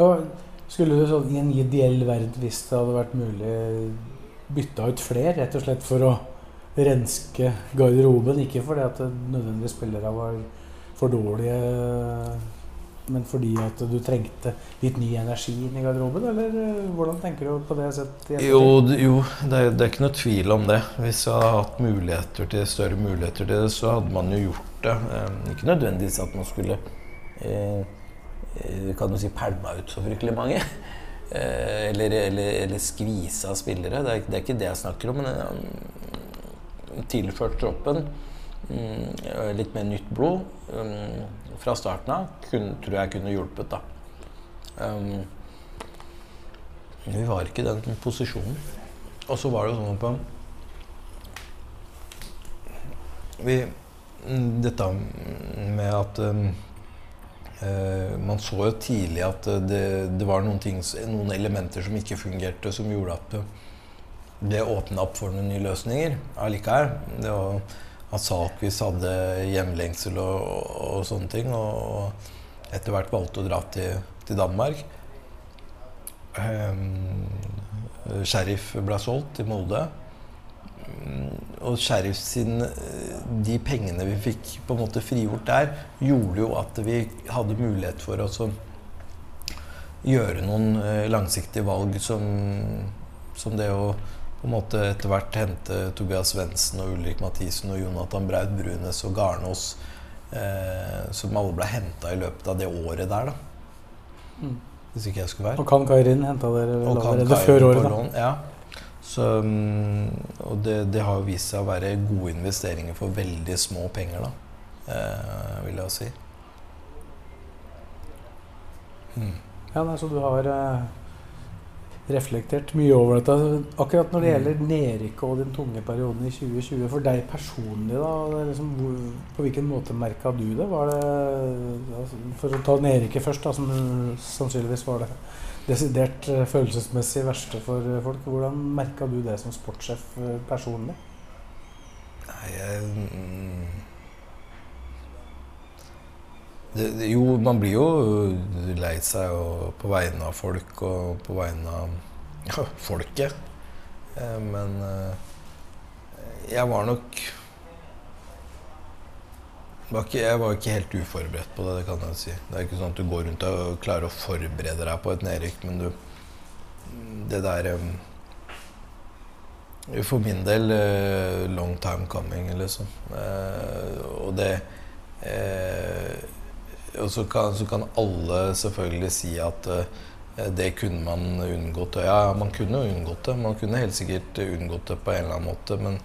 Og skulle du sånn i en ideell verden, hvis det hadde vært mulig, bytta ut flere, rett og slett for å renske garderoben? Ikke fordi at nødvendigvis spillere var for dårlige, men fordi at du trengte litt ny energi inn i garderoben? Eller eh, hvordan tenker du på det sett? Jo, jo det, er, det er ikke noe tvil om det. Hvis jeg hadde hatt muligheter til, større muligheter til det, så hadde man jo gjort det. Eh, ikke nødvendigvis at man skulle eh, kan du si pælma ut så fryktelig mange. Eh, eller, eller, eller skvisa spillere. Det er, det er ikke det jeg snakker om. Men eh, tilført troppen mm, litt mer nytt blod mm, fra starten av kun, tror jeg kunne hjulpet. da. Um, vi var ikke i den posisjonen. Og så var det jo sånn på vi, mm, Dette med at um, eh, Man så jo tidlig at eh, det, det var noen, ting, noen elementer som ikke fungerte, som gjorde at eh, det åpna opp for noen nye løsninger allikevel. Det var at Salkvis hadde hjemlengsel og, og, og sånne ting. Og etter hvert valgte å dra til, til Danmark. Um, Sheriff ble solgt til Molde. Mm, Og Sheriff sin eh, De pengene vi fikk på en måte frigjort der, gjorde jo at vi hadde mulighet for oss å gjøre noen eh, langsiktige valg som, som det å på en måte etter hvert hente Tobias Svendsen og Ulrik Mathisen og Jonathan Braut Brunes og Garnås, eh, som alle ble henta i løpet av det året der, da. Mm. Hvis ikke jeg skulle være. Og Kan Kairin henta dere vel Og kan allerede før året? da? Ja. Så, mm, og det, det har vist seg å være gode investeringer for veldig små penger, da. Eh, vil jeg si. Mm. Ja, nei, Så du har eh, reflektert mye over dette. Akkurat når det Mm. gjelder nedrykket og den tunge perioden i 2020, for deg personlig, da, liksom, hvor, på hvilken måte merka du det? Var det altså, For å ta nedrykket først, da, som sannsynligvis var det desidert eh, følelsesmessig verste for eh, folk. Hvordan merka du det som sportssjef eh, personlig? Nei, jeg mm, det, det, Jo, man blir jo lei seg og, på vegne av folk og på vegne av ja, folket. Eh, men eh, jeg var nok var ikke, Jeg var ikke helt uforberedt på det, det kan jeg si. Det er ikke sånn at du går rundt og klarer å forberede deg på et nedrykk, men du Det der eh, for min del long time coming, liksom. Eh, og det eh, Og så kan, så kan alle selvfølgelig si at eh, det kunne man unngått. Ja, man kunne jo unngått det. Man kunne helt sikkert unngått det på en eller annen måte. Men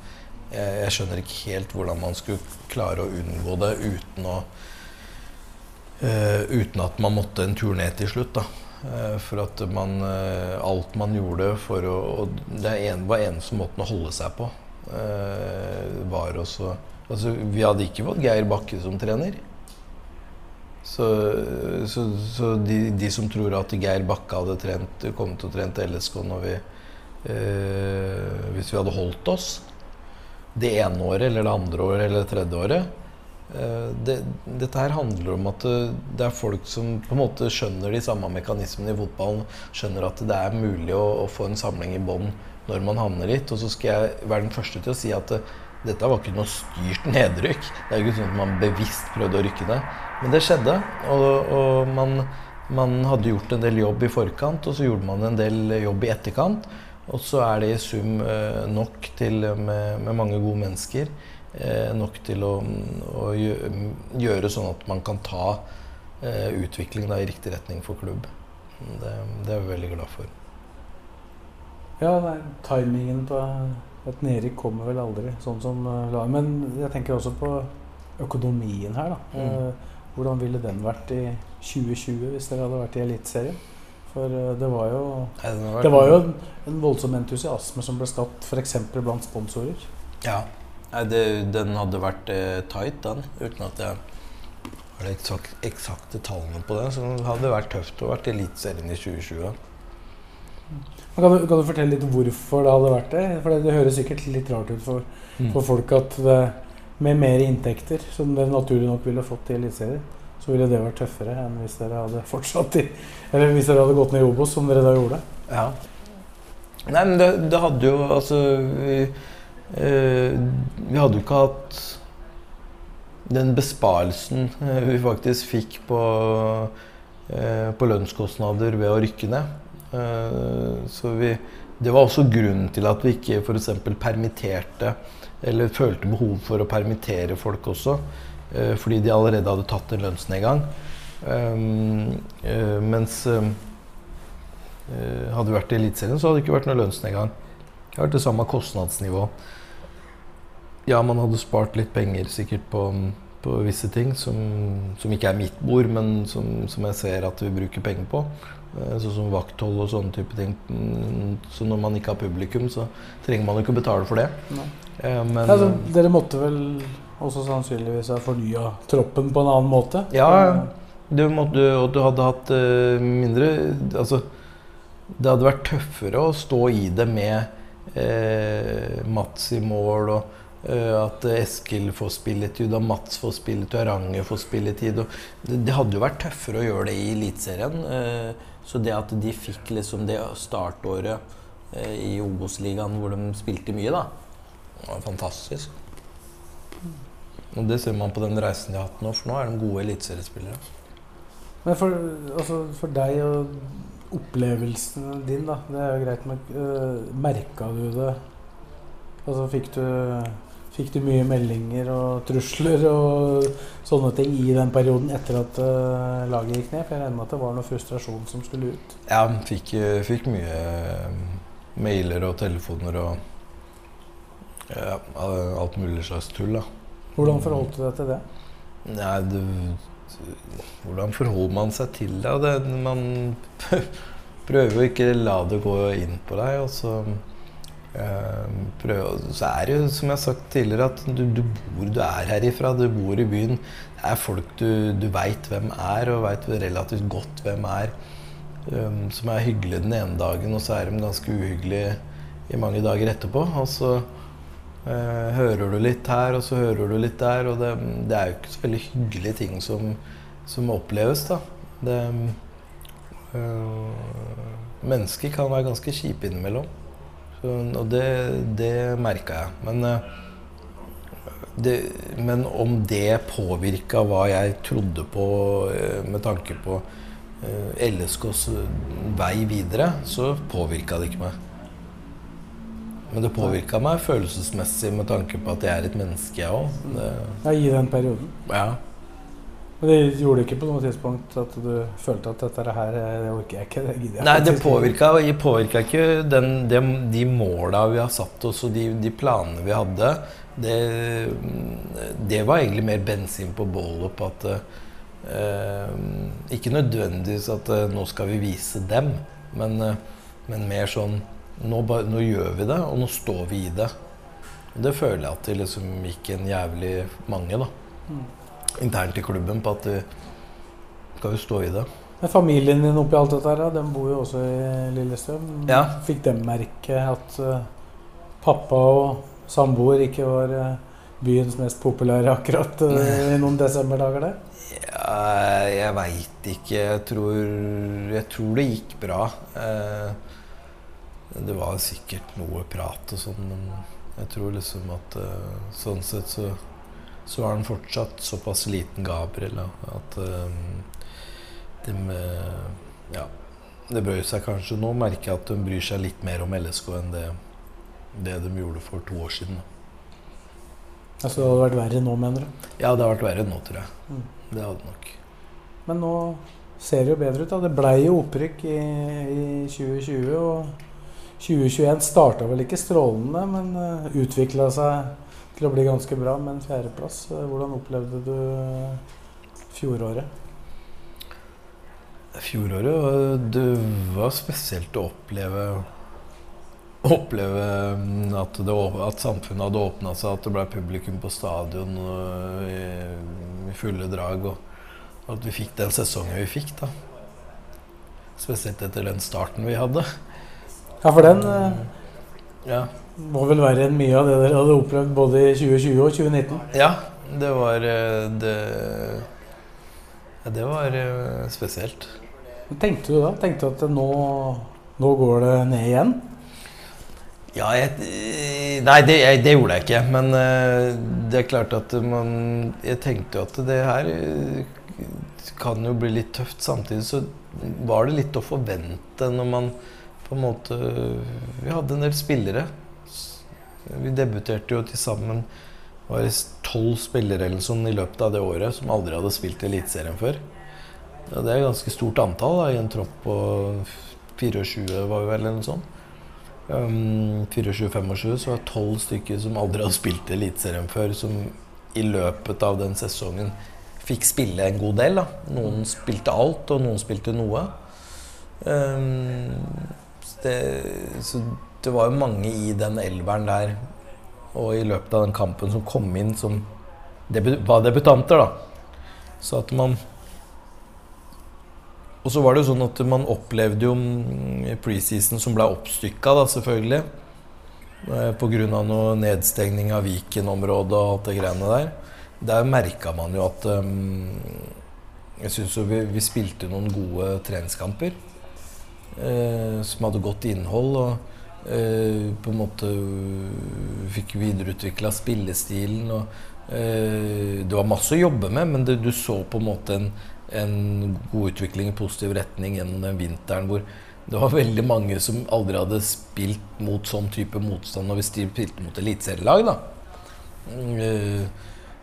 jeg, jeg skjønner ikke helt hvordan man skulle klare å unngå det uten å Uh, Uten at man måtte en tur ned til slutt, da. Eh, For at man Alt man gjorde for å Og det en, var eneste måten å holde seg på, var også Altså, vi hadde ikke fått Geir Bakke som trener. Så, så, så de, de som tror at Geir Bakke hadde trent, kommet å trene LSK vi eh, Hvis vi hadde holdt oss det ene året eller det andre året eller det tredje året Eh, det, dette her handler om at det, det er folk som på en måte skjønner de samme mekanismene i fotballen. Skjønner at det er mulig å, å få en samling i bånn når man havner dit. Og så skal jeg være den første til å si at det, dette var ikke noe styrt nedrykk. Det er ikke sånn at man bevisst prøvde å rykke ned. Men det skjedde. Og, og man, man hadde gjort en del jobb i forkant, og så gjorde man en del jobb i etterkant. Og så er det i sum eh, nok til, med, med mange gode mennesker, eh, nok til å, å gjøre sånn at man kan ta utviklingen i riktig retning for klubb. Det, det er vi veldig glad for. Ja, timingen på et nedrykk kommer vel aldri, sånn som uh, Men jeg tenker også på økonomien her, da. Mm. Eh, Hvordan ville den vært i 2020 hvis dere hadde vært i Eliteserien? For eh, det var jo Det var jo en, voldsom entusiasme som ble skapt f.eks. blant sponsorer. Ja. Det, den hadde vært eh, tight, den. Uten at jeg har de eksakt, eksakte tallene på det. Så det hadde vært tøft å vært i Eliteserien i 2020. Kan du, kan du fortelle litt hvorfor det hadde vært det? For det, det høres sikkert litt rart ut for, Mm. for folk at det, med mer inntekter, som dere naturlig nok ville fått i Eliteserien, så ville det vært tøffere enn hvis dere hadde fortsatt i Eller hvis dere hadde gått ned i Obos, som dere da gjorde. Ja. Nei, men det, det hadde jo Altså vi, øh, vi hadde jo ikke hatt den besparelsen eh, vi faktisk fikk på, øh, på lønnskostnader ved å rykke ned. Eh, så vi, det var også grunnen til at vi ikke f.eks. permitterte eller følte behov for å permittere folk også. eh, fordi de allerede hadde tatt en lønnsnedgang. Eh, mens Hadde vi vært i Eliteserien, så hadde det ikke vært noen lønnsnedgang. Det hadde vært det samme kostnadsnivå. Ja, man hadde spart litt penger sikkert på, på visse ting som, som ikke er mitt bord, men som, som jeg ser at vi bruker penger på. Eh, Sånn som vakthold og sånne type ting. Mm, Så når man ikke har publikum, så trenger man jo ikke betale for det. Eh, Men Altså, dere måtte vel også sannsynligvis ha fornya troppen på en annen måte? Ja, du måtte, og du hadde hatt eh, mindre Altså, det hadde vært tøffere å stå i det med eh, Mats i mål, og at Eskil får spilletid, og Mats får spilletid, og Ranger får spilletid. Det, hadde jo vært tøffere å gjøre det i Eliteserien. Eh, så det at de fikk liksom det startåret eh, i Obos-ligaen hvor de spilte mye, da, var fantastisk. Og det ser man på den reisen de har hatt nå, for nå er de gode eliteseriespillere. Men for, altså, for deg og opplevelsen din, da, det er jo greit, men uh, merka du det? Altså fikk du, fikk du mye meldinger og trusler og sånne ting i den perioden etter at uh, laget gikk ned? For jeg regner med at det var noe frustrasjon som skulle ut. Ja, fikk, fikk mye eh, mailer og telefoner og ja, alt mulig slags tull, da. Hvordan forholdt du deg til det? Nei, du, hvordan forholder man seg til det? det? Man prøver å ikke la det gå inn på deg. Og så, eh, prøver, så er det jo, som jeg har sagt tidligere, at du, du bor Du er herifra, du bor i byen. Det er folk du, du veit hvem er, og veit relativt godt hvem er. Um, som er hyggelige den ene dagen, og så er de ganske uhyggelige i mange dager etterpå. Og så uh, hører du litt her, og så hører du litt der. Og det, det er jo ikke så veldig hyggelige ting som, som oppleves, da. Det, uh, mennesker kan være ganske kjipe innimellom. Og det, det merka jeg. Men, øh, det, men om det påvirka hva jeg trodde på øh, med tanke på øh, LSKs vei videre, så påvirka det ikke meg. Men det påvirka meg følelsesmessig med tanke på at jeg er et menneske, jeg òg. I den perioden. Ja. Men det gjorde ikke på noe tidspunkt at du følte at dette her det orker jeg ikke? Det gidder jeg Nei, det påvirka, påvirka ikke den, de, de måla vi har satt oss og de, de planene vi hadde. Det, det var egentlig mer bensin på bålet på at eh, Ikke nødvendigvis at eh, nå skal vi vise dem, men, eh, men mer sånn nå, nå gjør vi det, og nå står vi i det. Og det føler jeg at det liksom gikk en jævlig mange, da. Internt i klubben på at vi skal jo stå i det. Men familien din oppi alt dette her, den bor jo også i Lillestrøm. Ja. Fikk de merke at eh, pappa og samboer ikke var eh, byens mest populære akkurat eh, i noen desemberdager der? Ja, jeg veit ikke. Jeg tror, jeg tror det gikk bra. Det var sikkert noe prat og sånn, men jeg tror liksom at sånn sett så, så er han fortsatt såpass liten Gabriel da, at eh, de eh, Ja. Det bøyer seg kanskje. Nå merker jeg at de bryr seg litt mer om LSK enn det, det de gjorde for to år siden. Altså det hadde vært verre nå, mener du? Ja, det har vært verre nå, tror jeg. Mm. Det hadde nok. Men nå ser det jo bedre ut. da. Det blei jo opprykk i, i 2020. Og 2021 starta vel ikke strålende, men uh, utvikla seg til å bli ganske bra med en fjerdeplass. Eh, Hvordan opplevde du eh, fjoråret? Fjoråret det var spesielt å oppleve Oppleve mm, at, det, at samfunnet hadde åpna seg, at det ble publikum på stadion i, i, fulle drag. Og at vi fikk den sesongen vi fikk. da Spesielt etter den starten vi hadde. Ja, for den eh, ja. må vel være en mye av det dere hadde opplevd både i 2020 og 2019? Ja, det var Det, ja, det var eh, spesielt. Hva tenkte du da? Tenkte du at nå, nå går det ned igjen? Ja, jeg, Nei, det, jeg, det, gjorde jeg ikke. Men uh, det er klart at man Jeg tenkte jo at det her kan jo bli litt tøft. Samtidig så var det litt å forvente når man på en måte Vi hadde en del spillere. Vi debuterte jo til sammen var tolv spillere eller sånn i løpet av det året som aldri hadde spilt Eliteserien før. Ja, det er et ganske stort antall da, i en tropp på 24, var vi vel, eller noe sånt. Um, 24-25, så var det tolv stykker som aldri hadde spilt Eliteserien før, som i løpet av den sesongen fikk spille en god del. Da. Noen spilte alt, og noen spilte noe. Um, det, så det var jo mange i den elveren der, og i løpet av den kampen som kom inn som debut var debutanter, da. Så at man og så var det jo sånn at man opplevde jo mm, preseason som ble oppstykka, da, selvfølgelig. Eh, Pga. noe nedstengning av Viken-området og alt det greiene der. Der merka man jo at um, Jeg syns vi, vi, spilte noen gode treningskamper. Uh, som hadde godt innhold. Og på en måte fikk videreutvikla spillestilen. Og eh, det var masse å jobbe med, men det, du så på en måte en en god utvikling i positiv retning gjennom den vinteren hvor det var veldig mange som aldri hadde spilt mot sånn type motstand når vi spilte mot eliteserielag. Uh,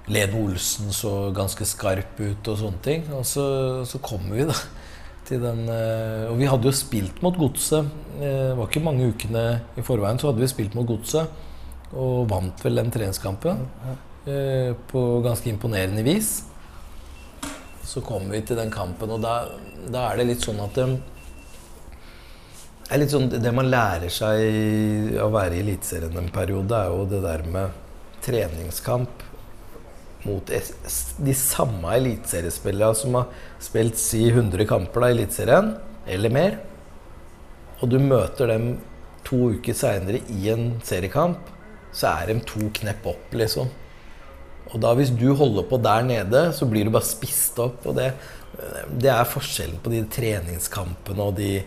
Lene Olsen så ganske skarp ut og sånne ting. Og så, så kommer vi da den uh, Og vi hadde jo spilt mot Godset. Uh, det var ikke mange ukene i forveien så hadde vi spilt mot Godset. Og vant vel den treningskampen på ganske imponerende vis så kommer vi til den kampen, og da, da er det litt sånn at det, er litt sånn, det man lærer seg å være i Eliteserien en periode, er jo det der med treningskamp mot de samme eliteseriespillerne som har spilt si 100 kamper i Eliteserien, eller mer. Og du møter dem to uker seinere i en seriekamp, så er de to knepp opp, liksom. Og da hvis du holder på der nede, så blir du bare spist opp. Og det, det er forskjellen på de treningskampene og de,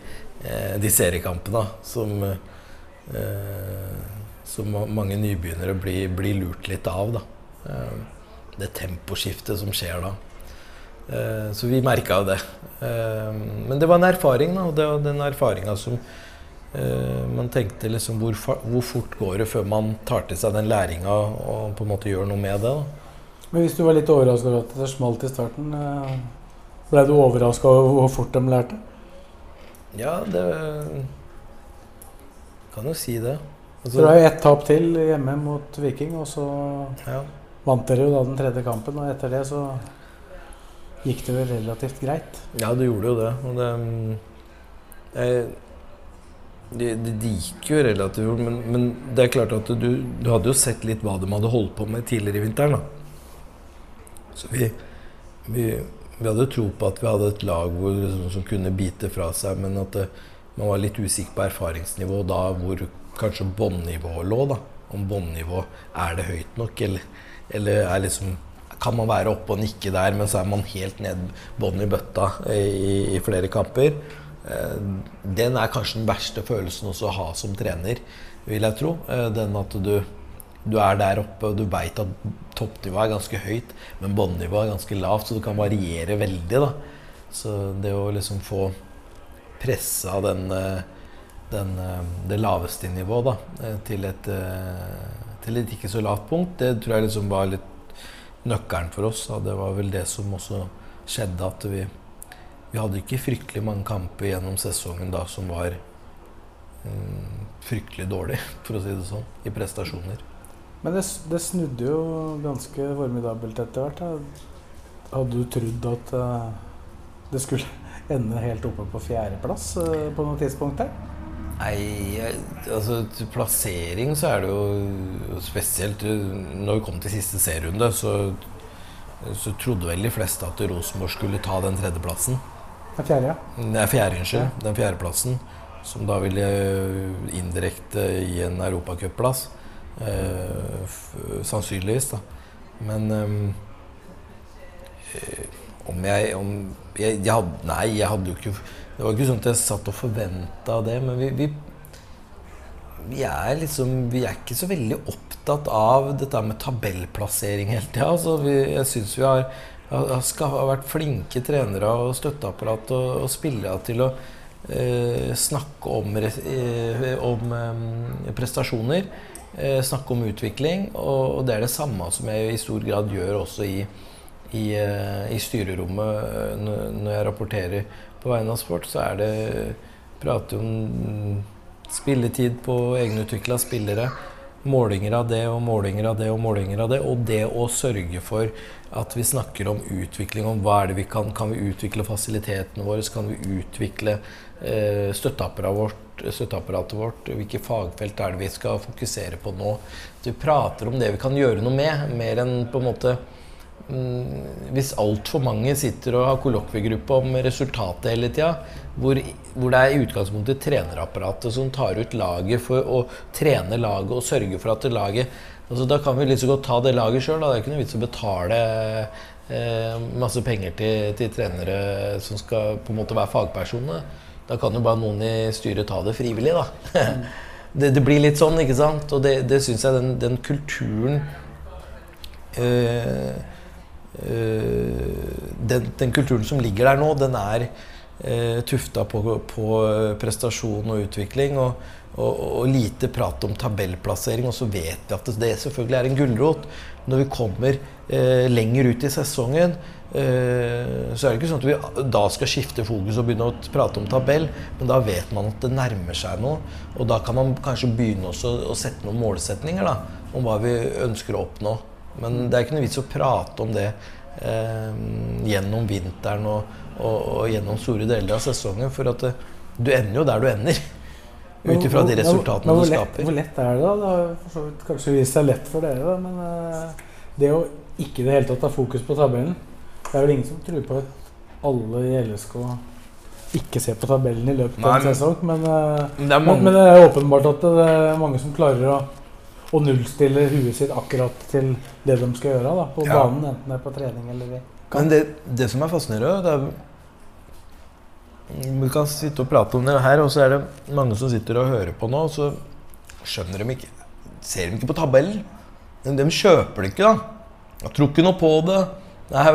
eh, de seriekampene som, eh, som mange nybegynnere blir, blir, lurt litt av. Da. Eh, det temposkiftet som skjer da. Så vi merka jo det. Men det var en erfaring, da, og det var den erfaringa som man tenkte liksom hvor, hvor, fort går det før man tar til seg den læringa og på en måte gjør noe med det. da. Men hvis du var litt overraska over at det smalt i starten, eh, ble du overraska over hvor fort de lærte? Ja, det Kan jo si det. Altså, det jo ett tap til hjemme mot Viking, og så ja. Vant dere jo da den tredje kampen. Og etter det så gikk det vel relativt greit? Ja, det gjorde jo det. Og det jeg, det, det, gikk jo relativt men, men, det er klart at du, du, hadde jo sett litt hva de hadde holdt på med tidligere i vinteren. da. Så vi, vi, vi, hadde tro på at vi hadde et lag hvor, som, som kunne bite fra seg, men at det, man var litt usikker på erfaringsnivå da hvor kanskje bånnivået lå. da. Om båndnivået er det høyt nok, eller, eller er liksom kan man være oppe og nikke der, men så er man helt ned bånn i bøtta i, i, flere kamper. Eh, den er kanskje den verste følelsen også å ha som trener, vil jeg tro. Eh, den at du du er der oppe, og du veit at toppnivået er ganske høyt, men båndnivået er ganske lavt, så det kan variere veldig. da. Så det å liksom få pressa den, eh, den, det laveste nivået til et, til et ikke så lavt punkt, det tror jeg liksom var litt nøkkelen for oss. Da. Det var vel det som også skjedde, at vi, vi hadde ikke fryktelig mange kamper gjennom sesongen da som var mm, fryktelig dårlig, for å si det sånn, i prestasjoner. Men det, det, snudde jo ganske formidabelt etter hvert. Hadde du trodd at uh, det skulle ende helt oppe på fjerdeplass eh, på noe tidspunkt der? Nei, altså til plassering så er det jo spesielt Når vi kom til siste serierunde, så, så trodde vel de fleste at Rosenborg skulle ta den tredjeplassen. Den fjerde, ja. Nei, fjerde, unnskyld. Den fjerdeplassen. Som da ville indirekte gi en europacupplass. Eh, sannsynligvis, da. Men eh, om jeg, om jeg, jeg hadde, Nei, jeg hadde jo ikke Det var ikke sånn at jeg satt og forventa det, men vi, vi, vi, er liksom Vi er ikke så veldig opptatt av dette med tabellplassering hele tida. Altså, jeg syns vi har, har, vært flinke trenere og støtteapparat og, og spillere til å eh, snakke om, eh, om eh, prestasjoner. Eh, snakke om utvikling. Og, og det er det samme som jeg i stor grad gjør også i i, eh, i styrerommet eh, når jeg rapporterer på vegne av sport, så er det prate om spilletid på egenutvikla spillere. Målinger av det og målinger av det og målinger av det. Og det å sørge for at vi snakker om utvikling, om hva er det vi kan Kan vi utvikle fasilitetene våre? Kan vi utvikle eh, støtteapparatet vårt, støtteapparatet vårt? Hvilke fagfelt er det vi skal fokusere på nå? At vi prater om det vi kan gjøre noe med, mer enn på en måte hvis altfor mange sitter og har kollokviegruppe om resultatet hele tida, hvor, hvor, det er i utgangspunktet trenerapparatet som tar ut laget for å trene laget og sørge for at det laget altså Da kan vi like godt ta det laget sjøl. Det er ikke noe vits å betale eh, masse penger til, til, trenere som skal på en måte være fagpersoner. Da kan jo bare noen i styret ta det frivillig, da. det, det, blir litt sånn, ikke sant? Og det, det syns jeg den, den kulturen Eh, den, den, kulturen som ligger der nå, den er uh, tufta på, på, prestasjon og utvikling. Og, og, og, lite prat om tabellplassering. Og så vet vi at det selvfølgelig er en gulrot. Når vi kommer uh, lenger ut i sesongen, uh, så er det ikke sånn at vi da skal skifte fokus og begynne å prate om tabell, men da vet man at det nærmer seg noe. Og da kan man kanskje begynne å sette noen målsetninger da, om hva vi ønsker å oppnå. Men det er ikke noe vits å prate om det eh, gjennom vinteren og, og, og, gjennom store deler av sesongen. For at eh, du ender jo der du ender. Ut ifra de resultatene men, men, du skaper. Hvor lett er det, da? Det har kanskje vist seg lett for dere, da. Men eh, det å ikke i det hele tatt ha fokus på tabellen Det er vel ingen som tror på at alle i LSK ikke ser på tabellen i løpet av en sesong. Men, eh, det men, men, det er åpenbart at det er mange som klarer å og nullstille huet sitt akkurat til det de skal gjøre da, på ja. banen, enten det er på trening eller i. Men det, det som er fascinerende, er Vi kan sitte og prate om det her, og så er det mange som sitter og hører på nå, og så skjønner de ikke Ser de ikke på tabellen. Men de kjøper det ikke, da. Jeg tror ikke noe på det. Nei,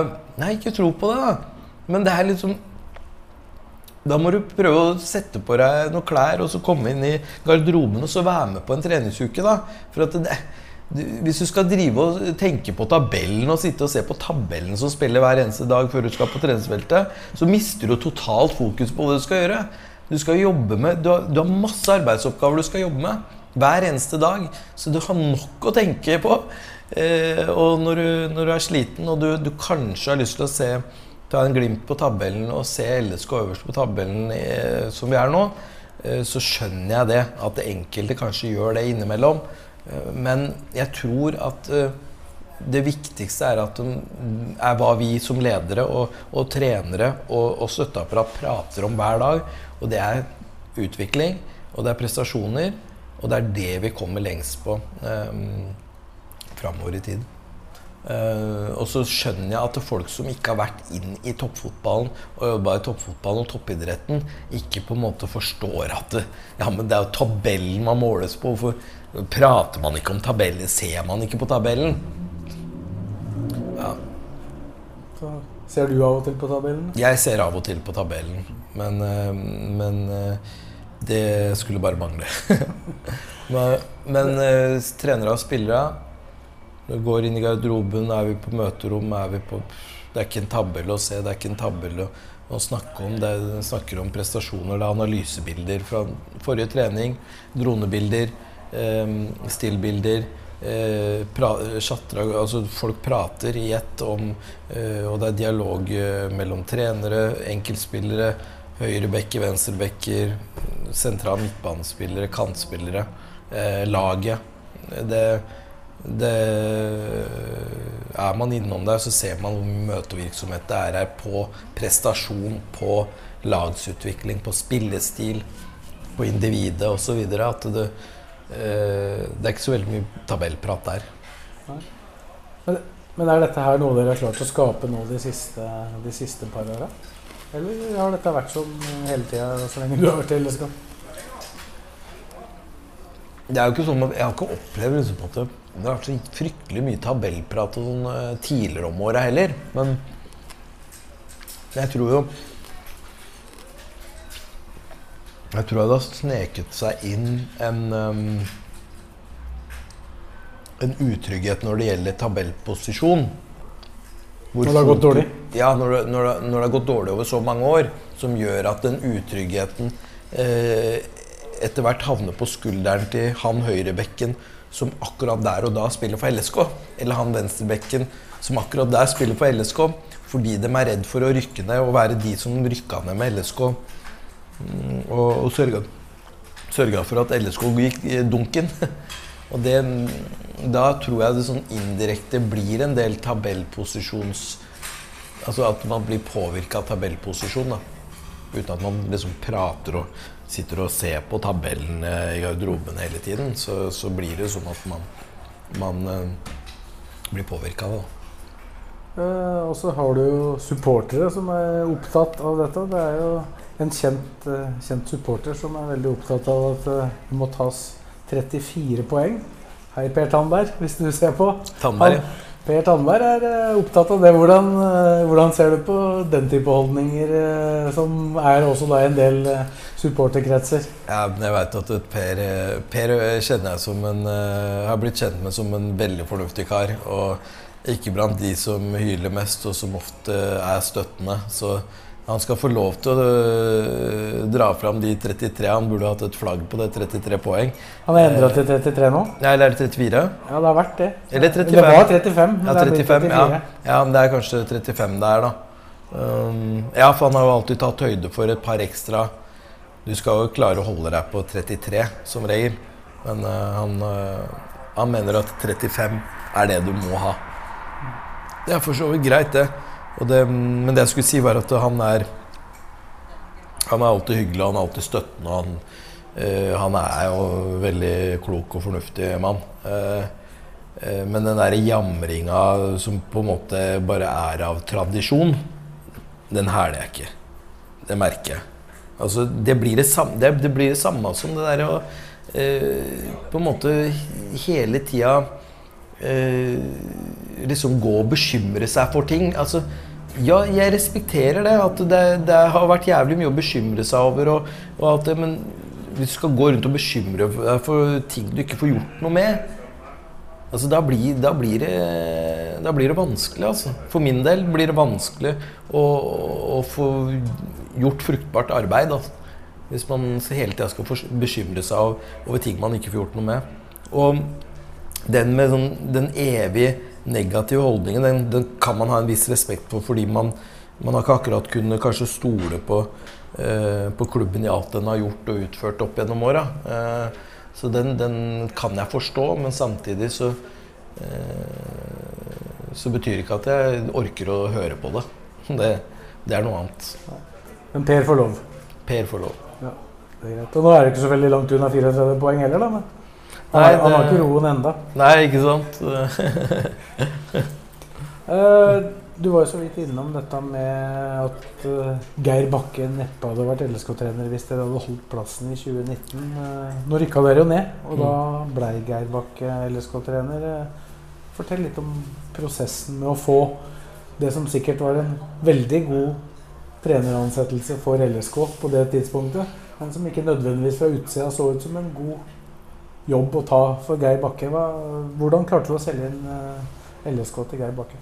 nei ikke tro på det, da. Men det er liksom da må du prøve å sette på deg noen klær og så komme inn i garderoben og så være med på en treningsuke. da. For at det, hvis du skal drive og tenke på tabellen og sitte og se på tabellen som spiller hver eneste dag før du skal på treningsfeltet, så mister du totalt fokus på hva du skal gjøre. Du skal jobbe med, du har, du har masse arbeidsoppgaver du skal jobbe med hver eneste dag. Så du har nok å tenke på. Eh, og når du, når du, er sliten og du, du kanskje har lyst til å se ta en glimt på tabellen og se LSK øverst på tabellen eh, som vi er nå, eh, så skjønner jeg det. At det enkelte kanskje gjør det innimellom. Eh, men jeg tror at det viktigste er, at, er hva vi som ledere og, og trenere og, og støtteapparat prater om hver dag. Og det er utvikling, og det er prestasjoner, og det er det vi kommer lengst på um, framover i tid. Uh, og så skjønner jeg at folk som ikke har vært inn i toppfotballen og jobba i toppfotballen og toppidretten, ikke på en måte forstår at det, ja, men det er jo tabellen man måles på. Hvorfor prater man ikke om tabellen? Ser man ikke på tabellen? Ja. Så ser du av og til på tabellen? Jeg ser av og til på tabellen. Men, uh, men uh, det skulle bare mangle. men, men trenere og spillere vi går inn i garderoben, er vi på møterom, er vi på Det er ikke en tabell å se, det er ikke en tabell å, å snakke om. Det er, snakker om prestasjoner, det er analysebilder fra forrige trening, dronebilder, eh, stillbilder. eh, pra, chatra, altså folk prater i ett om eh, Og det er dialog eh, mellom trenere, enkeltspillere, høyrebekker, venstrebekker, sentral midtbanespillere, kantspillere, eh, laget. Det, det Er man innom der, så ser man hvor mye møtevirksomhet det er her på prestasjon, på lagsutvikling, på spillestil, på individet osv. At det, eh, det er ikke så veldig mye tabellprat der. Men, men er dette her noe dere har klart å skape nå de siste, de siste par åra? Eller har dette vært sånn hele tida så lenge du har vært i LSK? Det er jo ikke sånn at Jeg har ikke opplevd liksom at det, har vært så fryktelig mye tabellprat og sånn eh, tidligere om åra heller. Men jeg tror jo Jeg tror det har sneket seg inn en um, En utrygghet når det gjelder tabellposisjon. Hvor Når det har gått dårlig? Ja, når det, når, det, når det har gått dårlig over så mange år. Som gjør at den utryggheten eh, etter hvert havner på skulderen til han høyrebekken som akkurat der og da spiller for LSK. Eller han venstrebekken som akkurat der spiller for LSK. Fordi de er redd for å rykke ned og være de som rykka ned med LSK. Mm, Og, og sørga, sørga for at LSK gikk dunken. Og det, da tror jeg det sånn indirekte blir en del tabellposisjons Altså at man blir påvirka av tabellposisjon. da. Uten at man liksom prater og sitter og ser på tabellene i garderoben hele tiden. Så, så blir det sånn at man, man eh, blir påvirka av det. Eh, og så har du jo supportere som er opptatt av dette. Det er jo en kjent, uh, kjent supporter som er veldig opptatt av at uh, det må tas 34 poeng. Hei, Per Tandberg, hvis du ser på. Tandberg, Han- Per Tandberg er eh, opptatt av det. Hvordan, eh, hvordan ser du på den type holdninger, eh, som er også da en del supporterkretser? Ja, jeg vet at Per, per kjenner jeg som en Har blitt kjent med som en veldig fornuftig kar. Og ikke blant de som hyler mest, og som ofte er støttende. Så han skal få lov til å øh, dra fram de 33. Han burde hatt et flagg på det. 33 poeng. Han er endra til 33 nå? Ja, eller er det 34? Ja, det har vært det. Eller 35. Det var 35. men Ja, det er blitt 35. Ja. ja, men det er kanskje 35 det er, da. Um, ja, for han har jo alltid tatt høyde for et par ekstra Du skal jo klare å holde deg på 33 som regel. Men uh, han, uh, han mener at 35 er det du må ha. Det er for så vidt greit, det. Det. Men det jeg skulle si, var at han er Han er alltid hyggelig, han er alltid støttende. Han, uh, han er jo veldig klok og fornuftig mann. Uh, Eh, Men den der jamringa som på en måte bare er av tradisjon, den hæler jeg ikke. Det merker jeg. Altså, det blir det samme, det, det blir det samme som det der å eh, på en måte hele tida eh, liksom gå og bekymre seg for ting. Altså, ja, jeg respekterer det. At det, det har vært jævlig mye å bekymre seg over. Og, og at men hvis du skal gå rundt og bekymre deg for ting du ikke får gjort noe med Altså, da, blir, da, blir det, da blir det vanskelig, altså. For min del blir det vanskelig å, å få gjort fruktbart arbeid. Altså. Hvis man hele tida skal bekymre seg over ting man ikke får gjort noe med. Og den med sånn, den evig negative holdningen, den, den kan man ha en viss respekt for fordi man, man har ikke akkurat kunnet kanskje stole på, eh, på klubben i alt den har gjort og utført opp gjennom åra. Eh, så den, den kan jeg forstå, men samtidig så eh, Så betyr det ikke at jeg orker å høre på det. Det, det er noe annet. Men Per får lov. Per får lov. Det er greit. Og nå er det ikke så veldig langt unna 34 poeng heller, da. Men Nei, han har ikke roen enda. Nei, ikke sant? Eh, du var jo så vidt innom dette med at eh, Geir Bakke neppe hadde vært LSK-trener hvis dere hadde holdt plassen i 2019. Eh, nå rykka dere jo ned, og da blei Geir Bakke LSK-trener. Fortell litt om prosessen med å få det som sikkert var en veldig god treneransettelse for LSK på det tidspunktet, men som ikke nødvendigvis fra utsida så ut som en god jobb å ta for Geir Bakke. Hva, hvordan klarte du å selge inn eh, LSK til Geir Bakke?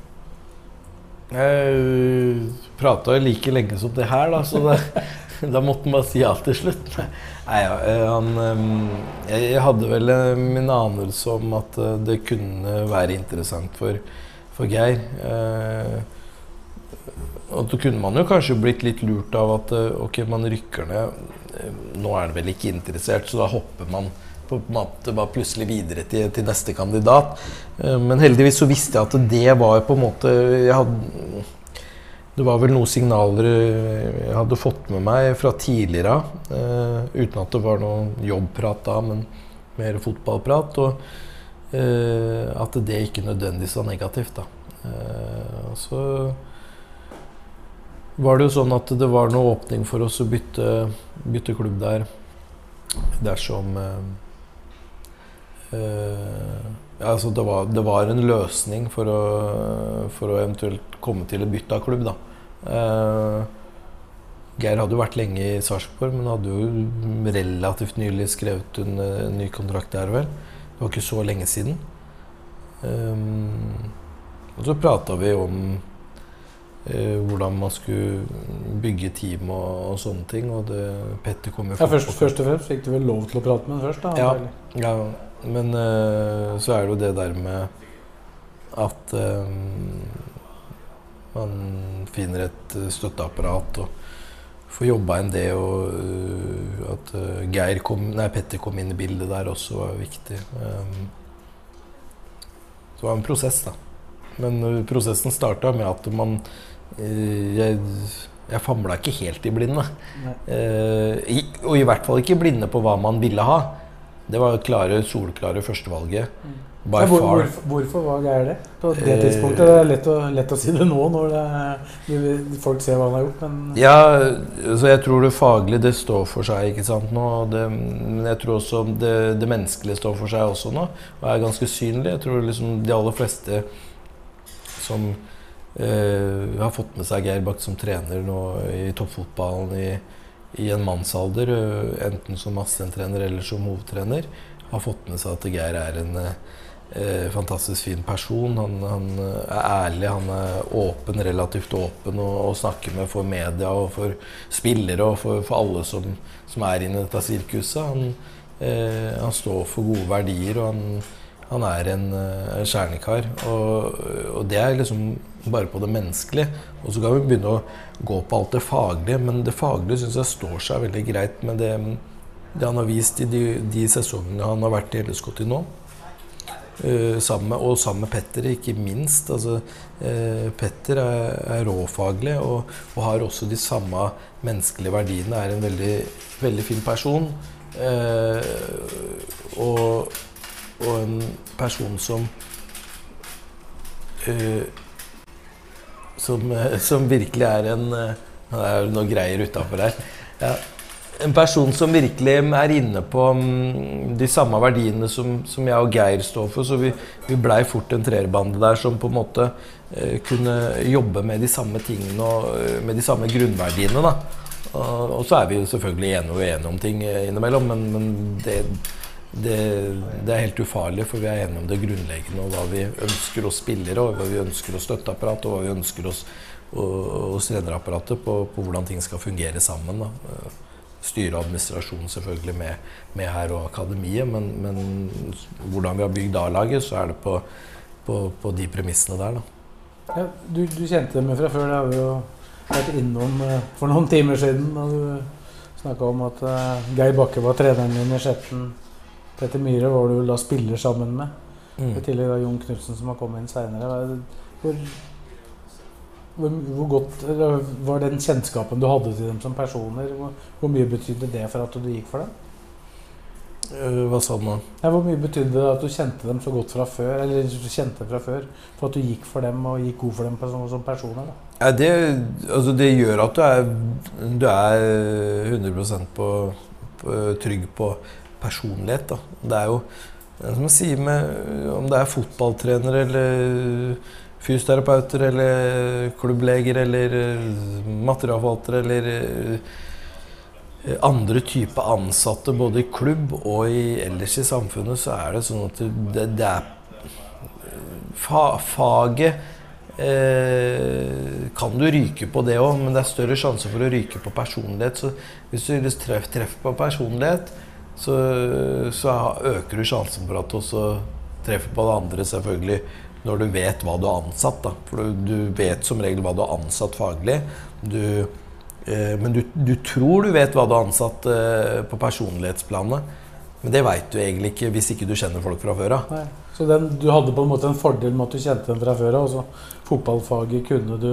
Jeg prata like lenge som det her, da, så det da måtte han bare si ja til slutt. Nei, ja, eh, han ehm, Jeg hadde vel eh, min anelse om at eh, det kunne være interessant for, for Geir. Og så kunne man jo kanskje blitt litt lurt av at ok, man rykker ned. Nå er han vel ikke interessert, så da hopper man på en måte bare plutselig videre til, til, neste kandidat. Men heldigvis så visste jeg at det var på en måte jeg hadde, det var vel noen signaler jeg hadde fått med meg fra tidligere av, uh, uten at det var noe jobbprat da, men mer fotballprat. Og at det ikke nødvendigvis var negativt. da. Uh, så var det jo sånn at det var noe åpning for oss å bytte, bytte klubb der dersom ja, altså det, var, det, var, en løsning for å, for å eventuelt komme til et bytte av klubb. da. Uh, Geir hadde jo vært lenge i Sarpsborg, men hadde jo relativt nylig skrevet en, en ny kontrakt der, vel. Det var ikke så lenge siden. Um, og så prata vi om uh, hvordan man skulle bygge team og, og sånne ting. Og det, Petter kom jo ja, først, først, og fremst fikk du vel lov til å prate med ham først? da? Ja, ja men uh, så er det jo det der med at um, man finner et eh, støtteapparat og får jobba inn det. Og uh, at uh, Geir kom, nei, Petter kom inn i bildet der også var viktig. Um, det var en prosess, da. Men uh, prosessen starta med at man Jeg, jeg famla ikke helt i blinde. I, og i hvert fall ikke blinde på hva man ville ha. Det var klare, solklare førstevalget. Mm. By hvor, far. Hvorfor, hvorfor var Geir det på det eh, tidspunktet? Det er lett å, lett å si det nå når det, folk ser hva han har gjort, men Ja, så jeg tror det faglige det står for seg ikke sant nå. Det, men jeg tror også det, det, menneskelige står for seg også nå, og er ganske synlig. Jeg tror liksom de aller fleste som eh, har fått med seg Geir Bakt som trener nå i toppfotballen i, i en mannsalder, eh, enten som assistenttrener eller som hovedtrener, har fått med seg at Geir er en eh, fantastisk fin person. Han, han, er ærlig, han er åpen, relativt åpen å snakke med for media og for spillere og for, for alle som, som, er inne i dette sirkuset. Han, eh, han, står for gode verdier, og han, han er en eh, kjernekar. Og, og, det er liksom bare på det menneskelige. Og så kan vi begynne å gå på alt det faglige, men det faglige syns jeg står seg veldig greit med det, det han har vist i de, de sesongene han har vært i LSK til nå. Uh, sammen med, og sammen med Petter, ikke minst. Altså, uh, Petter er, er råfaglig og, og, har også de samme menneskelige verdiene. Er en veldig, veldig fin person. Uh, og, og, en person som som, som, virkelig er en Det er noe greier utafor her. Ja en person som virkelig er inne på um, de samme verdiene som, som, jeg og Geir står for. Så vi, vi blei fort en treerbande der som på en måte uh, kunne jobbe med de samme tingene og med de samme grunnverdiene. da. Og, og, så er vi jo selvfølgelig enige og uenige om ting innimellom, men, men det, det, det, er helt ufarlig, for vi er enige om det grunnleggende og hva vi ønsker oss spillere, og hva vi ønsker oss støtteapparat, og hva vi ønsker oss hos trenerapparatet på, på, hvordan ting skal fungere sammen. da styre og administrasjon selvfølgelig med, med, her og akademiet, men, men, hvordan vi har bygd A-laget, så er det på, på, på de premissene der. Ja, du, du, kjente dem fra før. Det har vi jo vært innom uh, for noen timer siden. da du snakka om at uh, Geir Bakke var treneren din i Skjetten. Petter Myhre var du da spiller sammen med. Mm. I tillegg da Jon Knutsen som har kommet inn seinere. Hvor, hvor, hvor, godt var den kjennskapen du hadde til dem som personer? Hvor, hvor mye betydde det for at du gikk for dem? Uh, hva sa du nå? Ja, hvor mye betydde det at du kjente dem så godt fra før? Eller du kjente fra før For at du gikk for dem og gikk god for dem som, som personer? Ja, det, altså det, gjør at du er, du er 100 på, på, trygg på personlighet. Da. Det er jo som å si med Om det er fotballtrener eller fysioterapeuter eller klubbleger eller eh, materialforvaltere eller eh, andre typer ansatte både i klubb og i, ellers i samfunnet, så er det sånn at det, det er fa, Faget eh, kan du ryke på det òg, men det er større sjanse for å ryke på personlighet. Så hvis du treffer, treffer på personlighet, så, så, øker du sjansen for at du også treffer på det andre, selvfølgelig, når du vet hva du har ansatt. Da. For du, du vet som regel hva du har ansatt faglig. Du, eh, men du, du, tror du vet hva du har ansatt eh, på personlighetsplanet. Men det veit du egentlig ikke hvis ikke du kjenner folk fra før av. Så den, du hadde på en måte en fordel med at du kjente dem fra før av, og så fotballfaget kunne du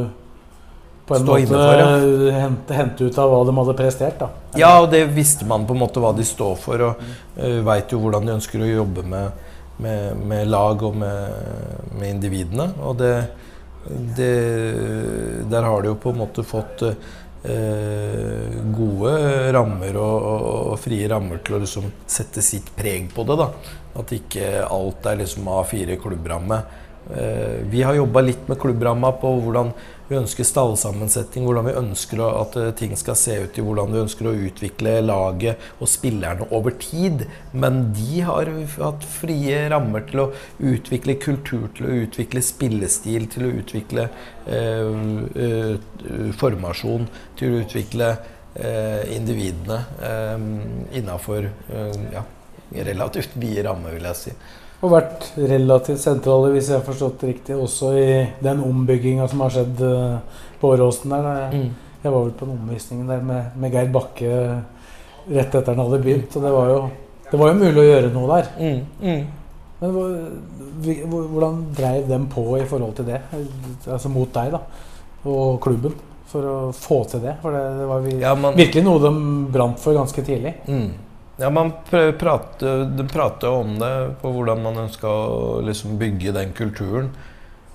på en måte for, ja. hente, hente, ut av hva de hadde prestert. da. Ja, og det visste man på en måte hva de står for, og uh, eh, veit jo hvordan de ønsker å jobbe med, med, med lag og med, med, individene. Og det, det, Der har de jo på en måte fått uh, gode rammer og, og, og, frie rammer til å liksom sette sitt preg på det. da. At ikke alt er liksom A4-klubbramme. Uh, vi har jobba litt med klubbramma på hvordan vi ønsker stallsammensetning, hvordan vi ønsker at eh, ting skal se ut i hvordan vi ønsker å utvikle laget og spillerne over tid. Men de har hatt frie rammer til å utvikle kultur, til å utvikle spillestil, til å utvikle eh, eh, formasjon, til å utvikle eh, individene eh, innafor eh, ja, relativt vide rammer, vil jeg si og vært relativt sentrale, hvis jeg har forstått det riktig, også i den ombygginga som har skjedd uh, på Åråsen der. Mm. Jeg var vel på den omvisningen der med, med, Geir Bakke rett etter han hadde begynt. Og det var jo, det var jo mulig å gjøre noe der. Mm. Mm. Men hvordan dreiv dem på i forhold til det? Altså mot deg, da. Og klubben. For å få til det. For det, det var vi, ja, man, virkelig noe de brant for ganske tidlig. Mm. Ja, man prater, prater om det, på hvordan man ønska å liksom bygge den kulturen.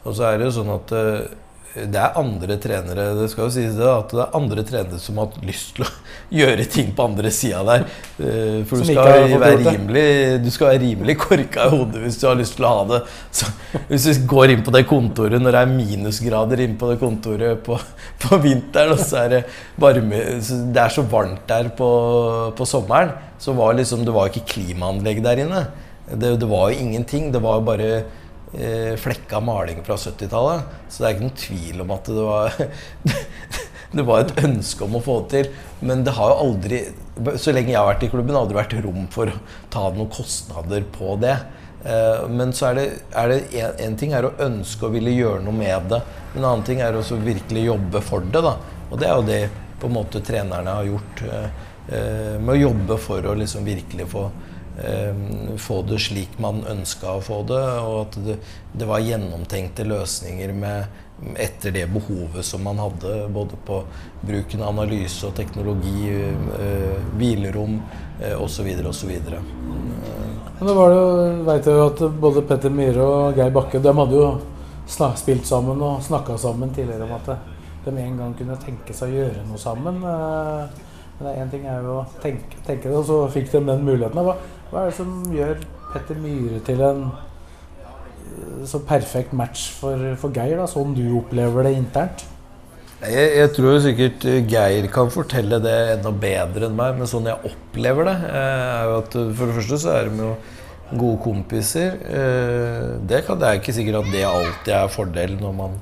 Og så er det jo sånn at eh, det er andre trenere det skal jo sies det, at det er andre trenere som har hatt lyst til å gjøre ting på andre sida der. Eh, for du skal, være rimelig, du skal være rimelig korka i hodet hvis du har lyst til å ha det. Så hvis du går inn på det kontoret når det er minusgrader inn på det kontoret på, på vinteren, og så er det varme Det er så varmt der på, på sommeren, så var liksom, det var ikke klimaanlegg der inne. Det, det var jo ingenting. Det var jo bare flekka maling fra 70-tallet. Så det er ikke noen tvil om at det var Det var et ønske om å få det til. Men det har jo aldri, så lenge jeg har vært i klubben, aldri vært rom for å ta noen kostnader på det. Eh, men så er det, er det en, en, ting er å ønske å ville gjøre noe med det. En annen ting er å virkelig jobbe for det. da. Og det er jo det på en måte trenerne har gjort. Eh, eh med å jobbe for å liksom virkelig få Eh, få det slik man ønska å få det, og at det, det, var gjennomtenkte løsninger med, etter det behovet som man hadde, både på bruken av analyse og teknologi, eh, hvilerom eh, osv. osv. Nå var det, vet jeg jo at både Petter Myhre og Geir Bakke de hadde jo spilt sammen og snakka sammen tidligere om at de en gang kunne tenke seg å gjøre noe sammen. Eh, men én ting er jo å tenke, tenke, det, og så fikk de den muligheten. Hva, er det som gjør Petter Myhre til en eh, så perfekt match for, for Geir, da, sånn du opplever det internt? Jeg, jeg, tror sikkert Geir kan fortelle det enda bedre enn meg, men sånn jeg opplever det, eh, er jo at for det første så er de jo gode kompiser. Eh, det, kan, det er ikke sikkert at det alltid er fordel når man,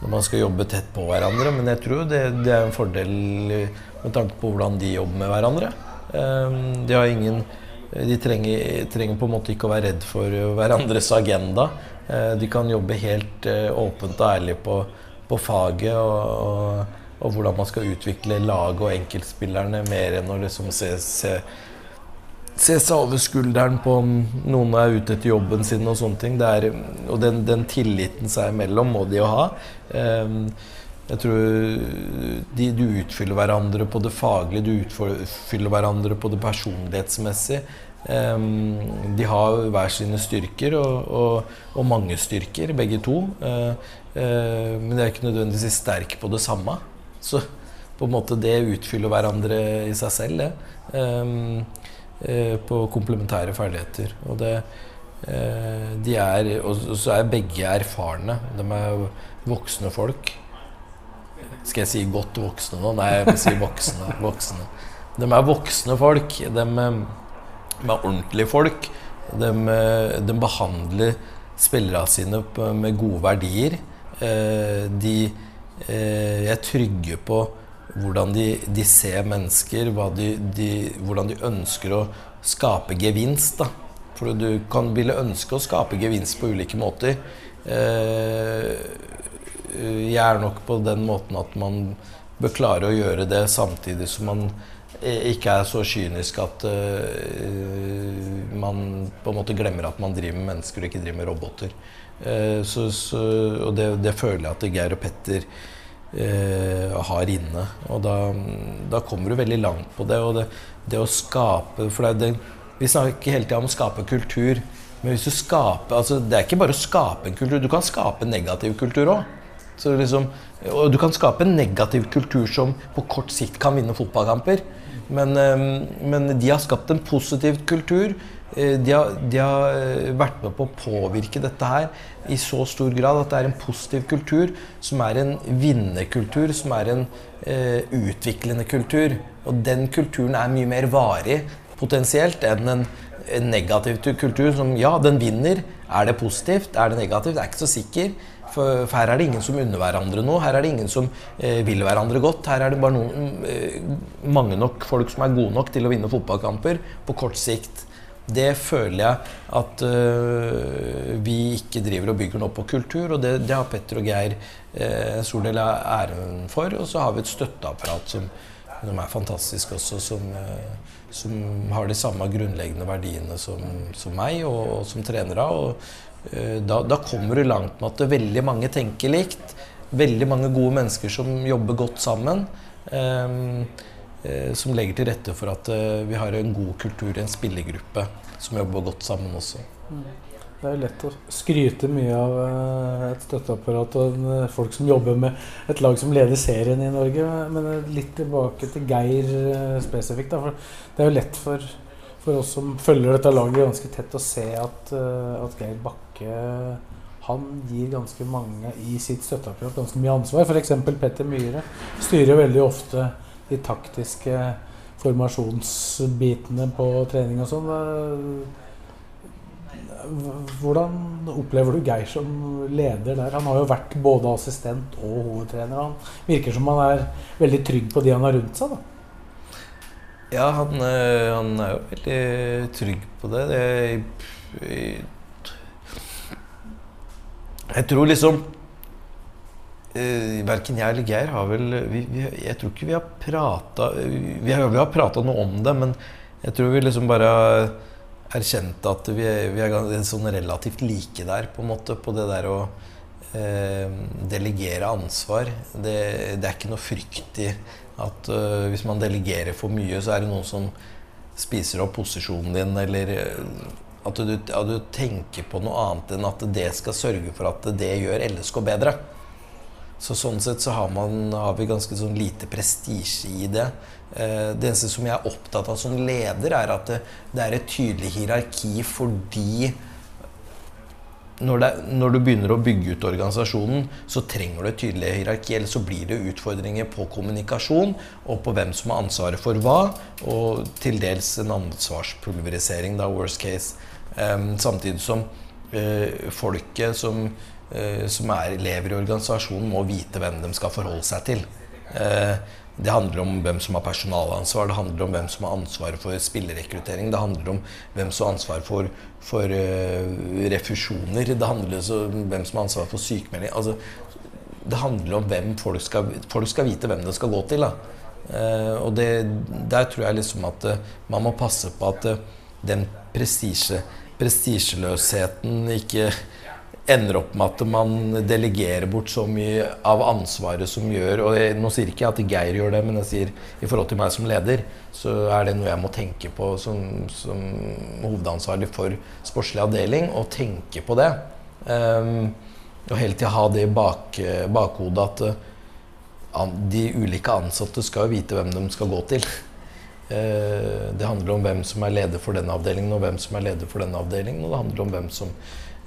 når man skal jobbe tett på hverandre, men jeg tror det, det er en fordel med tanke på hvordan de jobber med hverandre. De har ingen, de trenger, trenger, på en måte ikke å være redd for hverandres agenda. Eh, de kan jobbe helt eh, åpent og ærlig på, på faget og, og, og, hvordan man skal utvikle laget og enkeltspillerne, mer enn å liksom se, se, se, seg over skulderen på om noen er ute etter jobben sin og sånne ting. Er, og den, den, tilliten seg imellom må de jo ha. Um, jeg tror de, du utfyller hverandre på det faglige, du utfyller hverandre på det personlighetsmessige. Um, de har hver sine styrker, og, og, og mange styrker, begge to. Uh, uh, men de er ikke nødvendigvis sterke på det samme. Så på en måte det utfyller hverandre i seg selv, det. Um, uh, på komplementære ferdigheter. Og det de er, og så er begge erfarne. De er voksne folk. Skal jeg si godt voksne nå? Nei, jeg vil si voksne. voksne. De er voksne folk. De, er ordentlige folk. De, de behandler spillerne sine med gode verdier. Eh, de eh, er trygge på hvordan de, de ser mennesker, de, de, hvordan de ønsker å skape gevinst. Da. For du kan ville ønske å skape gevinst på ulike måter. Eh, jeg er nok på den måten at man bør klare å gjøre det samtidig som man ikke er så kynisk at uh, man på en måte glemmer at man driver med mennesker og ikke driver med roboter. Uh, så, så, og det, det, føler jeg at Geir og Petter uh, har inne. Og da, da, kommer du veldig langt på det. Og det, det å skape For det, vi snakker hele tida om å skape kultur. Men hvis du skaper altså Det er ikke bare å skape en kultur. Du kan skape negativ kultur òg. Liksom, og du kan skape en negativ kultur som på kort sikt kan vinne fotballkamper. Men, ehm, men de har skapt en positiv kultur. Eh, de har, de har, eh, vært med på å påvirke dette her i så stor grad at det er en positiv kultur, som er en vinnerkultur, som er en eh, utviklende kultur. Og den kulturen er mye mer varig potensielt enn en, en negativ kultur som ja, den vinner. Er det positivt? Er det negativt? Jeg er ikke så sikker. For, for, her er det ingen som unner hverandre noe. Her er det ingen som eh, vil hverandre godt. Her er det bare noen, eh, mange nok folk som er gode nok til å vinne fotballkamper på kort sikt. Det føler jeg at uh, vi ikke driver og bygger noe på kultur, og det, det har Petter og Geir uh, en stor del av æren for. Og så har vi et støtteapparat som, som er fantastisk også, som, uh, som, har de samme grunnleggende verdiene som, som meg og, og som trenere. Og, Eh, da, da, kommer du langt med at veldig mange tenker likt. Veldig mange gode mennesker som jobber godt sammen. Eh, eh, som legger til rette for at eh, vi har en god kultur, en spillergruppe som jobber godt sammen også. Mm. Det er lett å skryte mye av eh, et støtteapparat og eh, folk som jobber med et lag som leder serien i Norge. Men litt tilbake til Geir spesifikt. Da, for det er jo lett for for oss som følger dette laget ganske tett, å se at, at Geir Bakke han gir ganske mange i sitt støtteapparat ganske mye ansvar. F.eks. Petter Myhre styrer veldig ofte de taktiske formasjonsbitene på trening og sånn. Hvordan opplever du Geir som leder der? Han har jo vært både assistent og hovedtrener. Han virker som han er veldig trygg på de han har rundt seg. da. Ja, han, eh, han, er jo veldig trygg på det. Jeg, jeg tror liksom eh, Verken jeg eller Geir har vel vi, vi, Jeg tror ikke vi har prata Vi vi har prata noe om det, men jeg tror vi liksom bare har erkjent at vi er, vi er sånn relativt like der, på en måte. På det der å eh, delegere ansvar. Det, det er ikke noe frykt i at uh, hvis man delegerer for mye, så er det noen som spiser opp posisjonen din, eller uh, at du, at du, tenker på noe annet enn at det skal sørge for at det gjør LSK bedre. Så sånn sett så har, man, har vi ganske sånn lite prestisje i det. Uh, det eneste som jeg er opptatt av som leder, er at det, det er et tydelig hierarki fordi når, det, når, du begynner å bygge ut organisasjonen, så trenger du et tydelig hierarki. Eller så blir det utfordringer på kommunikasjon og på hvem som har ansvaret for hva. Og til dels en ansvarspulverisering, da, worst case. Samtidig som uh, folket som, uh, som er, lever i organisasjonen, må vite hvem de skal forholde seg til. Uh, det handler om hvem som har personalansvar, det handler om hvem som har ansvaret for spillerekruttering, det handler om hvem som har ansvar for, for uh, refusjoner, det handler om hvem som har ansvar for sykemelding. Altså, det handler om hvem folk skal, folk skal vite hvem det skal gå til. Uh, og det, der tror jeg liksom at uh, man må passe på at den prestisje, prestisjeløsheten ikke ender opp med at man delegerer bort så mye av ansvaret som gjør Og jeg, nå sier ikke jeg at Geir gjør det, men jeg sier i forhold til meg som leder, så er det noe jeg må tenke på som, som hovedansvarlig for sportslig avdeling, Å tenke på det. Um, og hele tida ha det i bak, bakhodet at uh, de ulike ansatte skal vite hvem de skal gå til. Uh, det handler om hvem som er leder for denne avdelingen, og hvem som er leder for denne avdelingen, og det handler om hvem som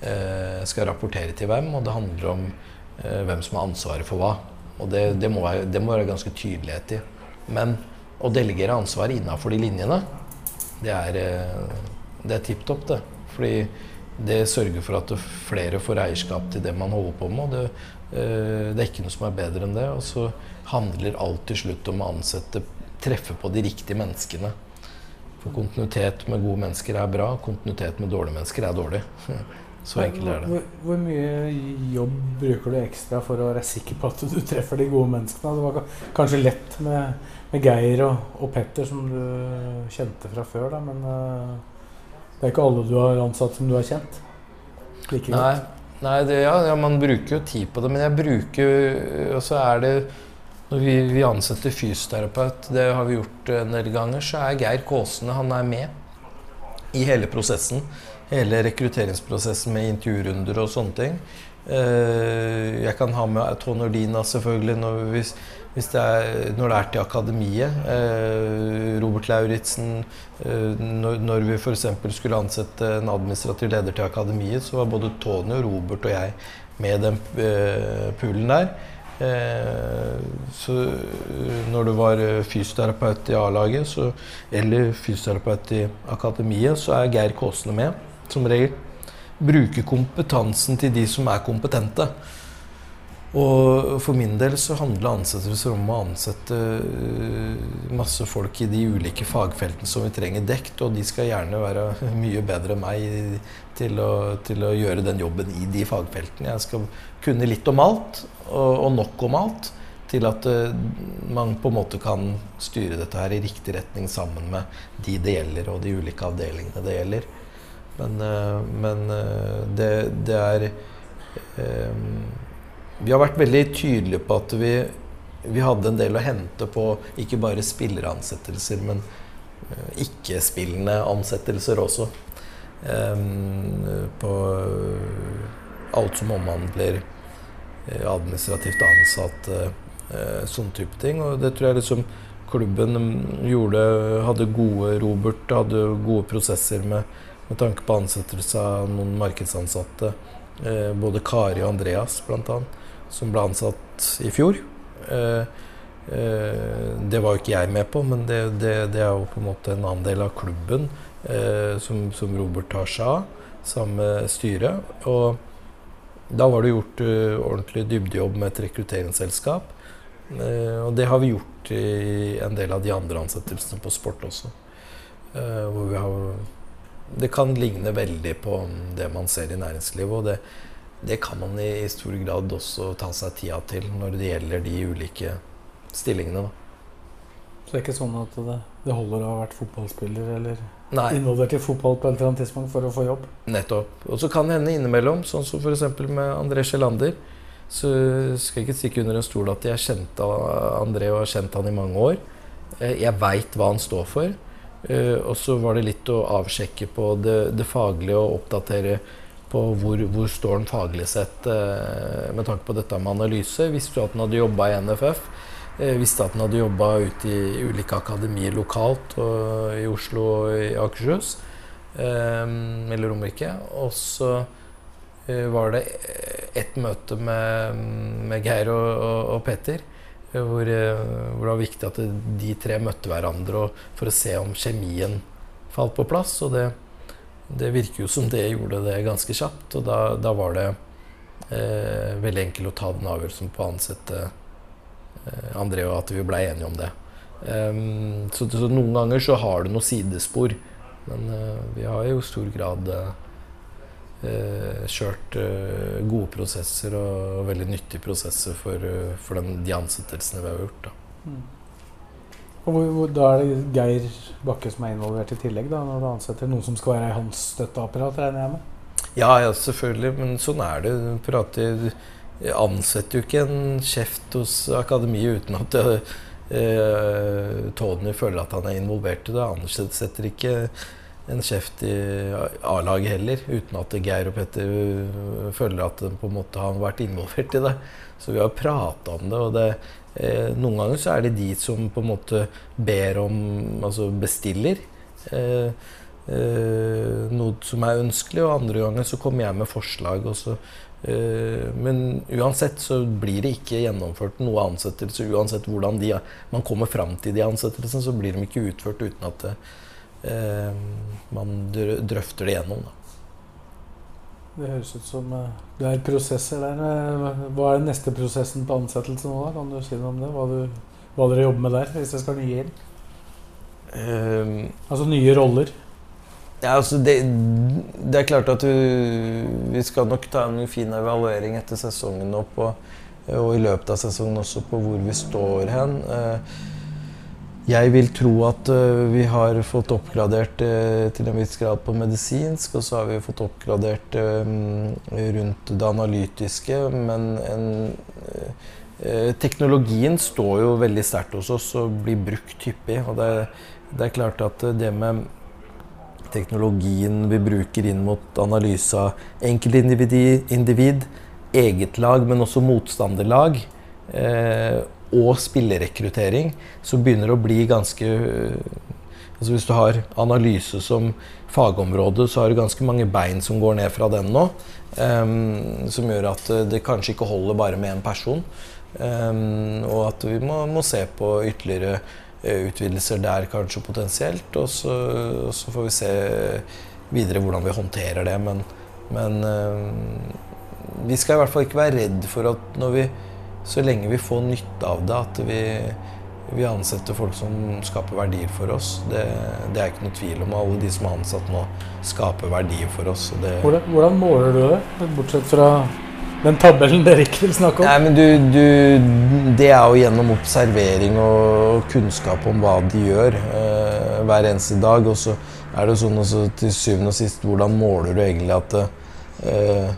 Eh, skal rapportere til hvem, og det handler om eh, hvem som har ansvaret for hva. Og det, det, må, være, det må være ganske tydelighet i. Men å delegere ansvaret innafor de linjene, det er, eh, det er tipp topp, det. Fordi det sørger for at flere får eierskap til det man holder på med. og det, eh, det er ikke noe som er bedre enn det. Og så handler alt til slutt om å ansette, treffe på de riktige menneskene. For kontinuitet med gode mennesker er bra, kontinuitet med dårlige mennesker er dårlig. Så enkelt er det. Hvor, hvor mye jobb bruker du ekstra for å være sikker på at du treffer de gode menneskene? Det var kanskje lett med, med Geir og, og, Petter, som du kjente fra før, da, men uh, det er ikke alle du har ansatt som du har kjent? Like nei, nei det, ja, ja, man bruker jo tid på det, men jeg bruker Og så er det når vi, vi, ansetter fysioterapeut, det har vi gjort en del ganger, så er Geir Kåsene han er med i hele prosessen hele rekrutteringsprosessen med intervjurunder og sånne ting. Eh, jeg kan ha med Tone selvfølgelig når, hvis, hvis det er, når det er til akademiet. Eh, Robert Lauritzen. Eh, når, når vi f.eks. skulle ansette en administrativ leder til akademiet, så var både Tony og Robert og jeg med den poolen der. Så når du var fysioterapeut i A-laget eller fysioterapeut i akademiet, så er Geir Kåsene med som regel. Bruke kompetansen til de som er kompetente. Og for min del så handler ansettelser om å ansette eh, masse folk i de ulike fagfeltene som vi trenger dekt, og de skal gjerne være mye bedre enn meg til å, til å gjøre den jobben i de fagfeltene. Jeg skal kunne litt om alt, og, og nok om alt, til at uh, man på en måte kan styre dette her i riktig retning sammen med de det gjelder, og de ulike avdelingene det gjelder. Men, eh, men det, det, er eh, Vi har vært veldig tydelige på at vi, vi hadde en del å hente på ikke bare spilleransettelser, men ikke-spillende ansettelser også. På alt som omhandler administrativt ansatte, sånne type ting. Og det tror jeg liksom klubben gjorde, hadde gode Robert hadde gode prosesser med med tanke på ansettelse av noen markedsansatte. Uh, både Kari og Andreas, bl.a., som ble ansatt i fjor. Eh, eh, det var jo ikke jeg med på, men det, det, det, er jo på en måte en annen del av klubben eh, som, som, Robert tar seg av, sammen med styret. Og da var det gjort ordentlig dybdejobb med et rekrutteringsselskap. Og det har vi gjort i en del av de andre ansettelsene på sport også. Hvor vi har det kan ligne veldig på det man ser i næringslivet. Og det, det, kan man i stor grad også ta seg tida til når det gjelder de ulike stillingene. Da. Så det er ikke sånn at det, det holder å ha vært fotballspiller eller Nei. involvert i fotball på et eller annet tidspunkt for å få jobb? Nettopp. Og så kan det hende innimellom, sånn som f.eks. med André Sjelander. Så skal jeg ikke stikke under en stol at jeg kjente André og har kjent han i mange år. Eh, jeg veit hva han står for. Uh, og så var det litt å avsjekke på det, det faglige og oppdatere på hvor, hvor står den faglig sett uh, med tanke på dette med analyse. Visste du at den hadde jobba i NFF? Uh, visste at den hadde jobba ute i ulike akademier lokalt i Oslo og i Akershus. eller Romerike. Og så var det ett møte med, med Geir og, og, og Petter hvor, eh, hvor, det var viktig at de tre møtte hverandre for å se om kjemien falt på plass. Og det, det virker jo som det gjorde det ganske kjapt. Og da, da var det eh, veldig enkelt å ta den avgjørelsen på å ansette eh, André, og at vi blei enige om det. Um, så, så, noen ganger så har du noen sidespor. Men uh, vi har jo i stor grad uh, kjørt uh, gode prosesser og, veldig nyttige prosesser for, for den, de ansettelsene vi har gjort. Da. Mm. Og hvor, hvor, da er det Geir Bakke som er involvert i tillegg, da, når du ansetter noen som skal være i hans støtteapparat, regner jeg med? Ja, ja, selvfølgelig, men sånn er det. Prater, ansetter jo ikke en kjeft hos akademiet uten at eh, Tony føler at han er involvert i det. Ansetter ikke en kjeft i A-laget heller, uten at Geir og Petter øh, føler at de på en måte har vært involvert i det. Så vi har prata om det. og det, eh, Noen ganger så er det de som på en måte ber om Altså bestiller eh, eh, noe som er ønskelig, og andre ganger så kommer jeg med forslag. Så, eh, men uansett så blir det ikke gjennomført noe ansettelse. Uansett hvordan de, man kommer fram til de ansettelsene, så blir de ikke utført uten at det, Eh, man drøfter det gjennom. Da. Det høres ut som eh, det er prosesser der. Eh, Hva er den neste prosessen på ansettelse nå? da? Kan du si noe om det? Hva, du, hva dere jobber med der, hvis dere skal nye inn? Um, Altså nye roller. Ja, altså det, det er klart at du, vi skal nok ta en fin evaluering etter sesongen opp, og, og i løpet av sesongen også på hvor vi står hen. Eh, Jeg vil tro at eh, vi har fått oppgradert eh, til en viss grad på medisinsk, og så har vi fått oppgradert eh, rundt det analytiske, men en, teknologien står jo veldig sterkt hos oss og blir brukt hyppig. og det, det er klart at det med teknologien vi bruker inn mot analyse av enkeltindivid, individ, eget lag, men også motstanderlag, eh, og spillerekruttering, så begynner det å bli ganske altså Hvis du har analyse som fagområde, så har du ganske mange bein som går ned fra den nå. Um, som gjør at det kanskje ikke holder bare med én person. Um, og at vi må, må se på ytterligere eh, utvidelser der kanskje potensielt. Og så, og så får vi se videre hvordan vi håndterer det. Men, men um, vi skal i hvert fall ikke være redd for at når vi, så lenge vi får nytte av det, at vi, vi ansetter folk som skaper verdier for oss. Det, det er ikke noe tvil om. Alle de som er ansatt nå, skaper verdier for oss. Hvordan, hvordan måler du det, bortsett fra den tabellen dere ikke vil snakke om? Nei, men du, du, det er jo gjennom observering og kunnskap om hva de gjør eh, hver eneste dag. Og så er det sånn også, til syvende og sist hvordan måler du egentlig at eh,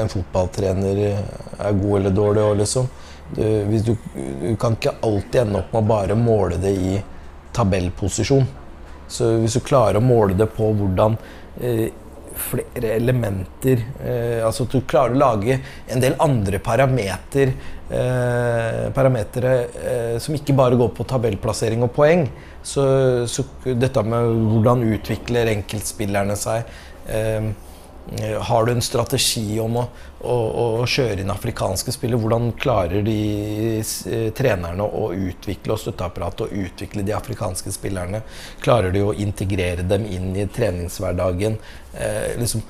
en fotballtrener er god eller dårlig òg, liksom. Du, du, du kan ikke alltid ende opp med å bare måle det i tabellposisjon. Så hvis du klarer å måle det på hvordan eh, flere elementer eh, Altså at du klarer å lage en del andre parameter, eh, eh, som ikke bare går på tabellplassering og poeng. Så, så dette med hvordan utvikler enkeltspillerne seg eh, har du en strategi om å, å, å kjøre inn afrikanske spillere? Hvordan klarer de eh, trenerne å utvikle og støtteapparatet å utvikle de afrikanske spillerne? Klarer de å integrere dem inn i treningshverdagen? Eh, liksom,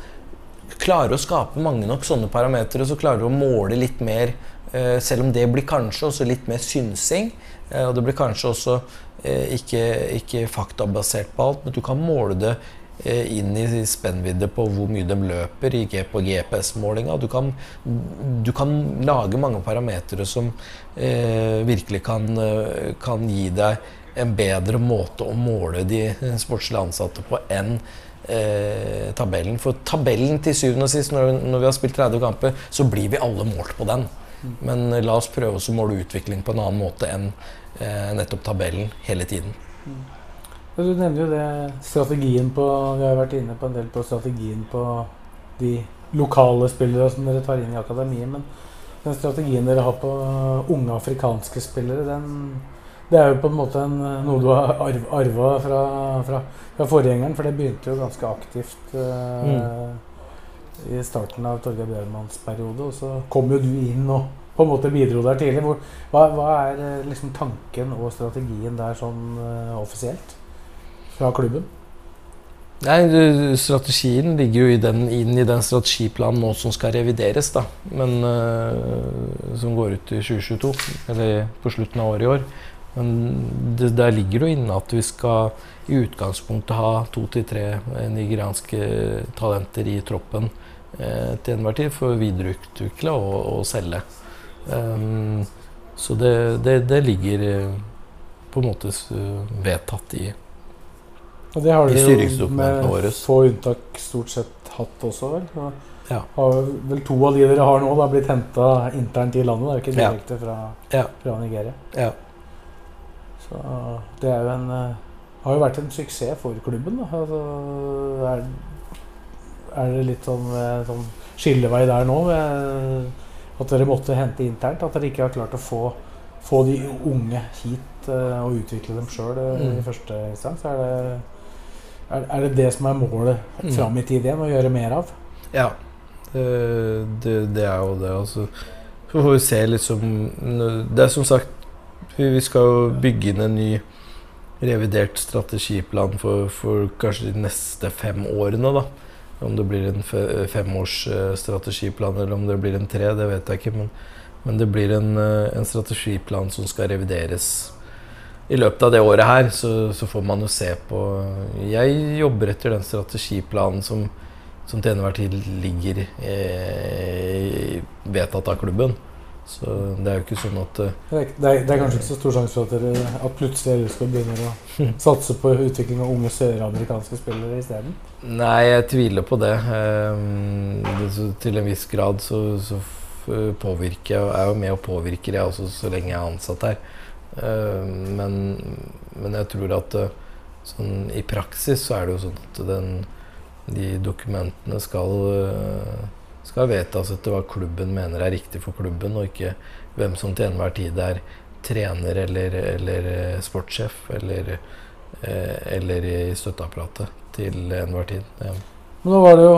klarer å skape mange nok sånne parametere, så klarer du å måle litt mer, eh, selv om det blir kanskje også litt mer synsing. Eh, og det blir kanskje også eh, ikke, ikke faktabasert på alt, men du kan måle det eh, inn i spennvidde på hvor mye de løper i, på GPS-målinga. Du, du kan lage mange parametere som eh, virkelig kan, eh, kan gi deg en bedre måte å måle de sportslige ansatte på enn eh, tabellen. For tabellen til syvende og sist, når, når vi har spilt 30 kamper, så blir vi alle målt på den. Men eh, la oss prøve å måle utvikling på en annen måte enn eh, nettopp tabellen hele tiden. Du nevner jo det strategien på Vi har jo vært inne på en del på strategien på de lokale spillere som dere tar inn i akademiet. Men den strategien dere har på unge afrikanske spillere, den, det er jo på en måte en, noe du har arv, arva fra, fra, fra forgjengeren. For det begynte jo ganske aktivt eh, i starten av Torgeir Bjørmans periode. Og så kom jo du inn og på en måte bidro der tidlig. Hvor, hva, hva er eh, liksom tanken og strategien der sånn eh, offisielt? Fra klubben? Nei, Strategien ligger jo i den, inn i den strategiplanen nå som skal revideres. da, men uh, Som går ut i 2022, eller på slutten av året i år. Men det, der ligger det jo inne at vi skal i utgangspunktet ha to til tre eh, nigerianske talenter i troppen uh, til enhver tid for å videreutvikle og, og selge. Um, så det, det, det ligger på en måte vedtatt i Og det har de jo med våre. få unntak stort sett hatt også, vel? Ja. Ja. Har vel to av de dere har nå, da blitt henta internt i landet? Det er jo ikke direkte fra, Ja. fra Nigeria. Ja. Så det er jo en eh, Har jo vært en suksess for klubben, da. Altså, er, er det litt sånn, eh, sånn skillevei der nå? eh, At dere måtte hente internt? At dere ikke har klart å få, få de unge hit og utvikle dem sjøl Mm. i første instans? Er det, er, er det det som er målet Mm. fram i tid igjen? Å gjøre mer av? Ja, det, det, det er jo det. Altså. Så får vi se liksom Det er som sagt Vi skal jo bygge inn en ny revidert strategiplan for, for kanskje de neste fem årene. da. Om det blir en femårsstrategiplan femårs eh, strategiplan eller om det blir en tre, det vet jeg ikke. Men, men det blir en, eh, en, strategiplan som skal revideres i løpet av det året her. Så, så, får man jo se på Jeg jobber etter den strategiplanen som, som til enhver tid ligger eh, vedtatt av klubben. Så det er jo ikke sånn at uh, det, er, det, er, kanskje ikke så stor sjanse for at, dere, at plutselig LSK begynner å satse på utvikling av unge søramerikanske spillere isteden? Nei, jeg tviler på det. Det til en viss grad så, så påvirker jeg er jo med og påvirker jeg også så lenge jeg er ansatt her. Uh, men, men, jeg tror at uh, sånn, i praksis så er det jo sånn at den, de dokumentene skal uh, skal vedtas etter hva klubben mener er riktig for klubben, og ikke hvem som til enhver tid er trener eller, eller eh, sportssjef eller, eh, eller i støtteapparatet til enhver tid. Ja. Men nå var det jo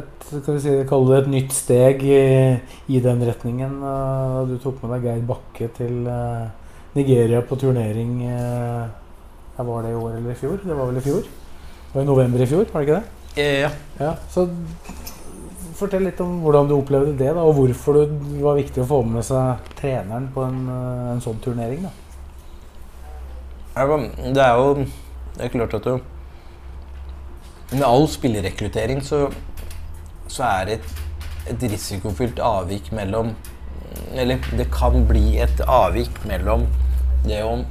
et, skal vi si, det et nytt steg i, i den retningen. Du tok med deg Geir Bakke til Nigeria på turnering uh, Var det i år eller i fjor? Det var vel i fjor? Det var i november i fjor, var det ikke det? Ja. ja så Fortell litt om hvordan du opplevde det, da, og hvorfor det var viktig å få med seg treneren på en, eh, en sånn turnering. Da. Det er jo Det er klart at du Med all spillerekruttering så, så er det et, et risikofylt avvik mellom Eller det kan bli et avvik mellom det er om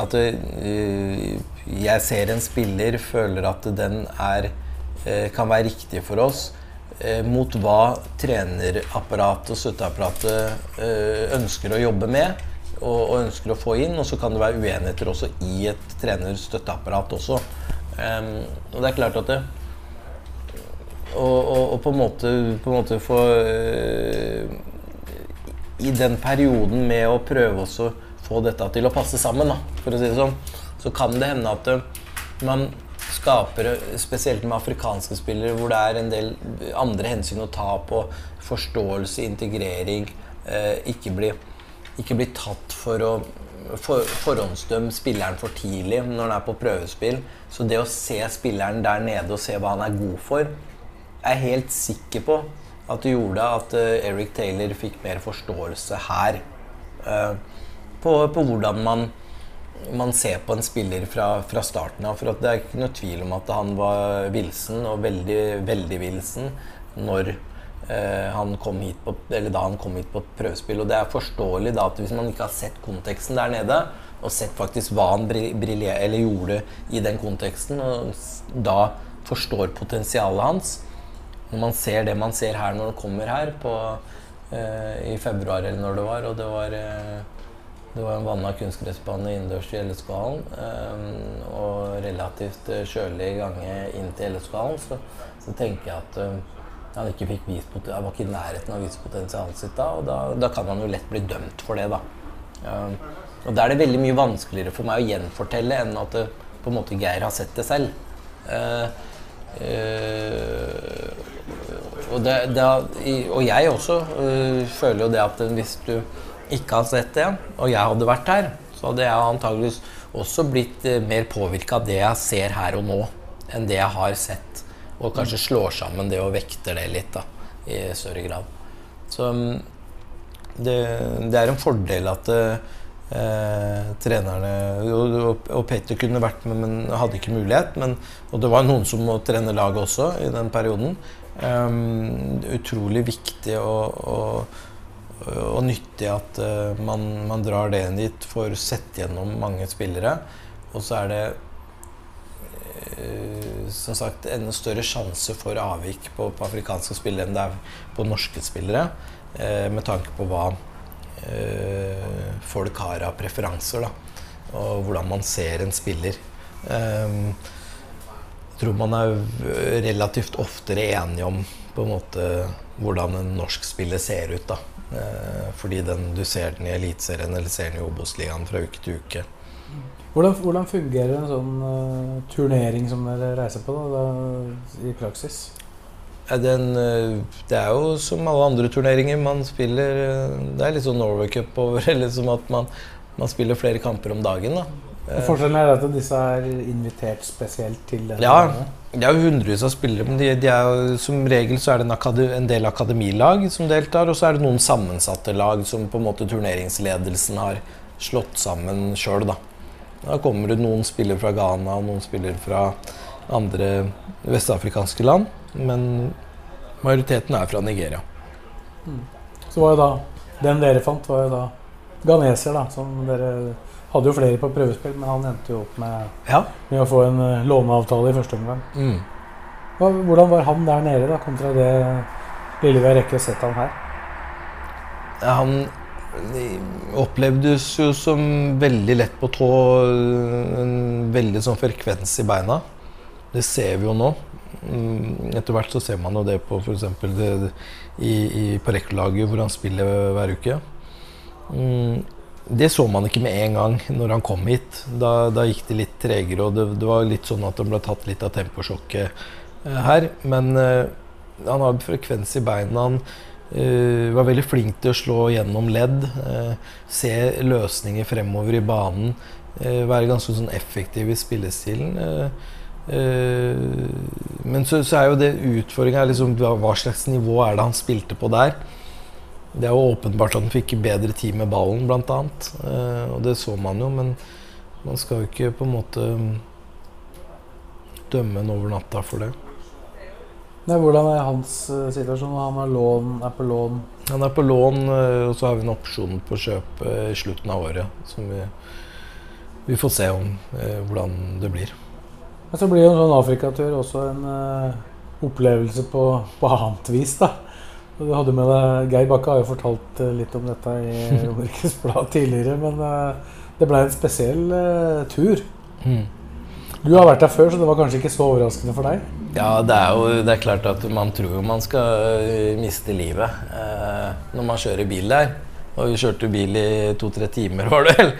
At uh, jeg ser en spiller, føler at den er, eh, kan være riktig for oss, eh, mot hva trenerapparatet og støtteapparatet eh, ønsker å jobbe med og, ønsker å få inn. Og så kan det være uenigheter også i et trener-støtteapparat også. og det er klart at det og, og, og, på en måte, på en måte få I den perioden med å prøve å få dette til å passe sammen, da, for å si det sånn, så kan det hende at eh, man skaper, spesielt med afrikanske spillere, hvor det er en del andre hensyn å ta på, forståelse, integrering, eh, ikke bli, ikke bli tatt for å for, forhåndsdømme spilleren for tidlig når han er på prøvespill. Så det å se spilleren der nede og se hva han er god for, er jeg helt sikker på at det gjorde at uh, Eric Taylor fikk mer forståelse her. Uh, på, på, hvordan man man ser på en spiller fra, fra starten av. For det er ikke noe tvil om at han var villsen, og veldig, veldig villsen, når eh, han kom hit på, eller da han kom hit på prøvespill. Og det er forståelig da at hvis man ikke har sett konteksten der nede, og sett faktisk hva han briljer, eller gjorde i den konteksten, og da forstår potensialet hans Når man ser det man ser her når det kommer her på, eh, i februar, eller når det var, og det var eh, det var en vanna kunstgressbane innendørs i LSK-hallen. Um, og relativt uh, kjølig gange inn til LSK-hallen. Så, så, tenker jeg at um, han ikke fikk vist han var ikke i nærheten av å sitt da. Og da, da, kan han jo lett bli dømt for det, da. Um, og da er det veldig mye vanskeligere for meg å gjenfortelle enn at på en måte Geir har sett det selv. Uh, og, det, det, og, jeg også føler jo det at hvis du ikke har sett det, og jeg hadde vært her, så hadde jeg antageligvis også blitt eh, mer påvirka av det jeg ser her og nå, enn det jeg har sett. Og kanskje slår sammen det og vekter det litt da, i større grad. Så mm, det, det er en fordel at eh, trenerne og, og, Petter kunne vært med, men hadde ikke mulighet. Men, og det var noen som må trene laget også i den perioden. Um, utrolig viktig og, og, og nyttig at uh, man, man, drar det inn dit, får sett gjennom mange spillere. Og så er det uh, som sagt enda større sjanse for avvik på, på, afrikanske spillere enn det er på norske spillere. Uh, med tanke på hva folk har av preferanser, da. Og hvordan man ser en spiller. jeg tror man er relativt oftere enige om på en måte hvordan en norsk spiller ser ut. da Uh, fordi den, du ser den i Eliteserien eller ser den i Obos-ligaen fra uke til uke. Hvordan, hvordan fungerer en sånn uh, turnering som dere reiser på, da, da i praksis? Den, uh, det er jo som alle andre turneringer. Man spiller uh, Det er litt sånn Norway Cup over, eller som at man, man, spiller flere kamper om dagen. da. Og Forskjellen er at disse er invitert spesielt til den. Ja, det er jo hundrevis av spillere, men de, de er jo, som regel så er det en, en del akademilag som deltar, og så er det noen sammensatte lag som på en måte turneringsledelsen har slått sammen sjøl. Da. da kommer det noen spillere fra Ghana og noen spillere fra andre vestafrikanske land, men majoriteten er fra Nigeria. Så var jo da Den dere fant, var jo da ganeser, da. Som dere hadde jo flere på prøvespill, men han endte jo opp med, Ja. med å få en eh, låneavtale i første omgang. Mm. Hvordan var han der nede, da, kontra det lille vi har rekke å sett han her? Han opplevdes jo som veldig lett på tå, en veldig sånn frekvens i beina. Det ser vi jo nå. Mm, Etter hvert så ser man jo det på f.eks. i, i Pareco-laget, hvor han spiller hver uke. Mm, Det så man ikke med en gang når han kom hit. Da, da gikk det litt tregere, og det, det var litt sånn at han ble tatt litt av temposjokket eh, her. Men eh, han har frekvens i beina. Han uh, var veldig flink til å slå gjennom ledd. Uh, se løsninger fremover i banen. Uh, være ganske sånn effektiv i spillestilen. Eh, men så, så er jo det utfordringa liksom, hva, slags nivå er det han spilte på der? Det er jo åpenbart at han fikk bedre tid med ballen, annet. Eh, og det så man jo, men man skal jo ikke på en måte mm, dømme en over natta for det. Nei, hvordan er hans uh, situasjon? Han er, lån, er på lån. Han er på lån, og så har vi en opsjon på kjøp i slutten av året. Som vi, vi får se om uh, hvordan det blir. Men så blir jo en sånn Afrikatur også en uh, opplevelse på, på annet vis, da. Du hadde med deg, Geir Bakke har jo fortalt eh, litt om dette i Romerikes Blad tidligere, men eh, det ble en spesiell eh, tur. Mm. Du har vært der før, så det var kanskje ikke så overraskende for deg? Ja, det er jo det er klart at man tror jo man skal eh, miste livet eh, når man kjører bil der. Og vi kjørte bil i to-tre timer, var det vel,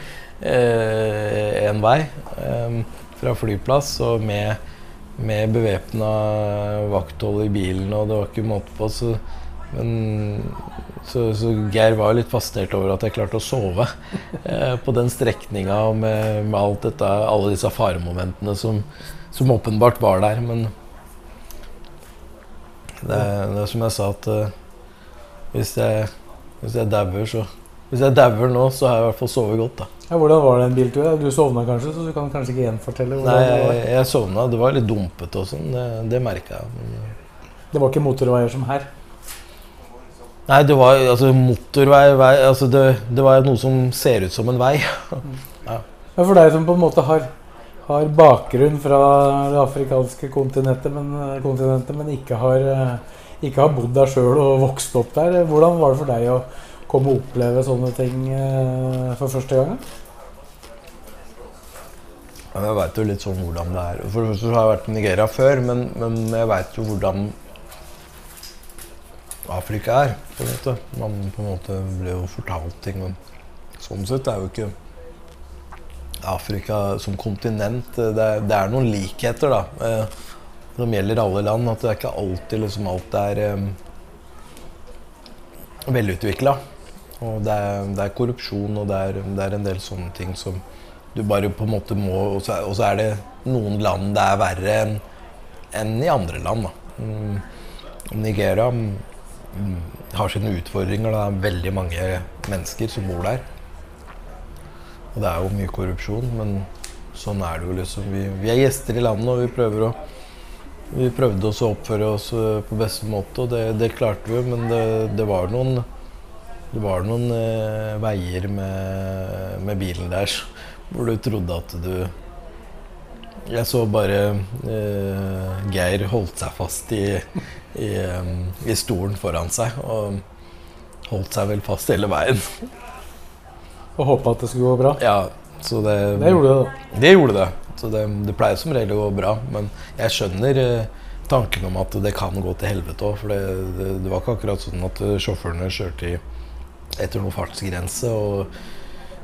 eh, en vei eh, fra flyplass. Og med, med bevæpna vakthold i bilen, og det var ikke måte på. Så, men, så, så Geir var litt fascinert over at jeg klarte å sove eh, på den strekninga med, med alt dette, alle disse faremomentene som, som åpenbart var der. Men det er, det er som jeg sa, at uh, hvis jeg, hvis jeg dauer, så Hvis jeg dauer nå, så har jeg i hvert fall sovet godt, da. Ja, hvordan var det en biltur? Du sovna kanskje, så du kan kanskje ikke gjenfortelle hvordan Nei, det var? jeg, jeg sovna. Det var litt dumpete og sånn. Det, det merka jeg. Men, Det var ikke motorveier som her? nei, det var altså motorvei vei, altså det, det var noe som ser ut som en vei. Ja, For deg som på en måte har, har bakgrunn fra det afrikanske kontinentet, men, kontinentet, men ikke, har, eh, ikke har bodd der sjøl og vokst opp der, hvordan var det for deg å komme og oppleve sånne ting eh, for første gang? Ja, Jeg veit jo litt sånn hvordan det er. For så har jeg vært i Nigeria før, men, men jeg veit jo hvordan Afrika er. på en måte. Man på en måte blir jo fortalt ting, men sånn sett er jo ikke Afrika som kontinent Det er, det er noen likheter, da. Eh, som gjelder alle land. At det er ikke alltid liksom alt er eh, velutvikla. Og det er, det er korrupsjon, og det er, det er en del sånne ting som du bare på en måte må Og så er, det noen land det er verre enn enn i andre land. Da. Mm, Nigeria mm, har sine utfordringer. Det er veldig mange mennesker som bor der. Og det er jo mye korrupsjon, men sånn er det jo liksom. Vi, vi er gjester i landet, og vi prøver å vi prøvde oss å oppføre oss eh, på beste måte, og det, det klarte vi. Men det, det var noen, det var noen eh, veier med, med bilen der hvor du trodde at du Jeg så bare eh, Geir holdt seg fast i, i, eh, i stolen foran seg. Og holdt seg vel fast hele veien. Og håpa at det skulle gå bra? Ja, så det, Det gjorde det. Det gjorde det. Så det, det pleier som regel å gå bra. Men jeg skjønner eh, tanken om at det kan gå til helvete òg. For det, det, det var ikke akkurat sånn at eh, sjåførene kjørte i, etter noen fartsgrense. Og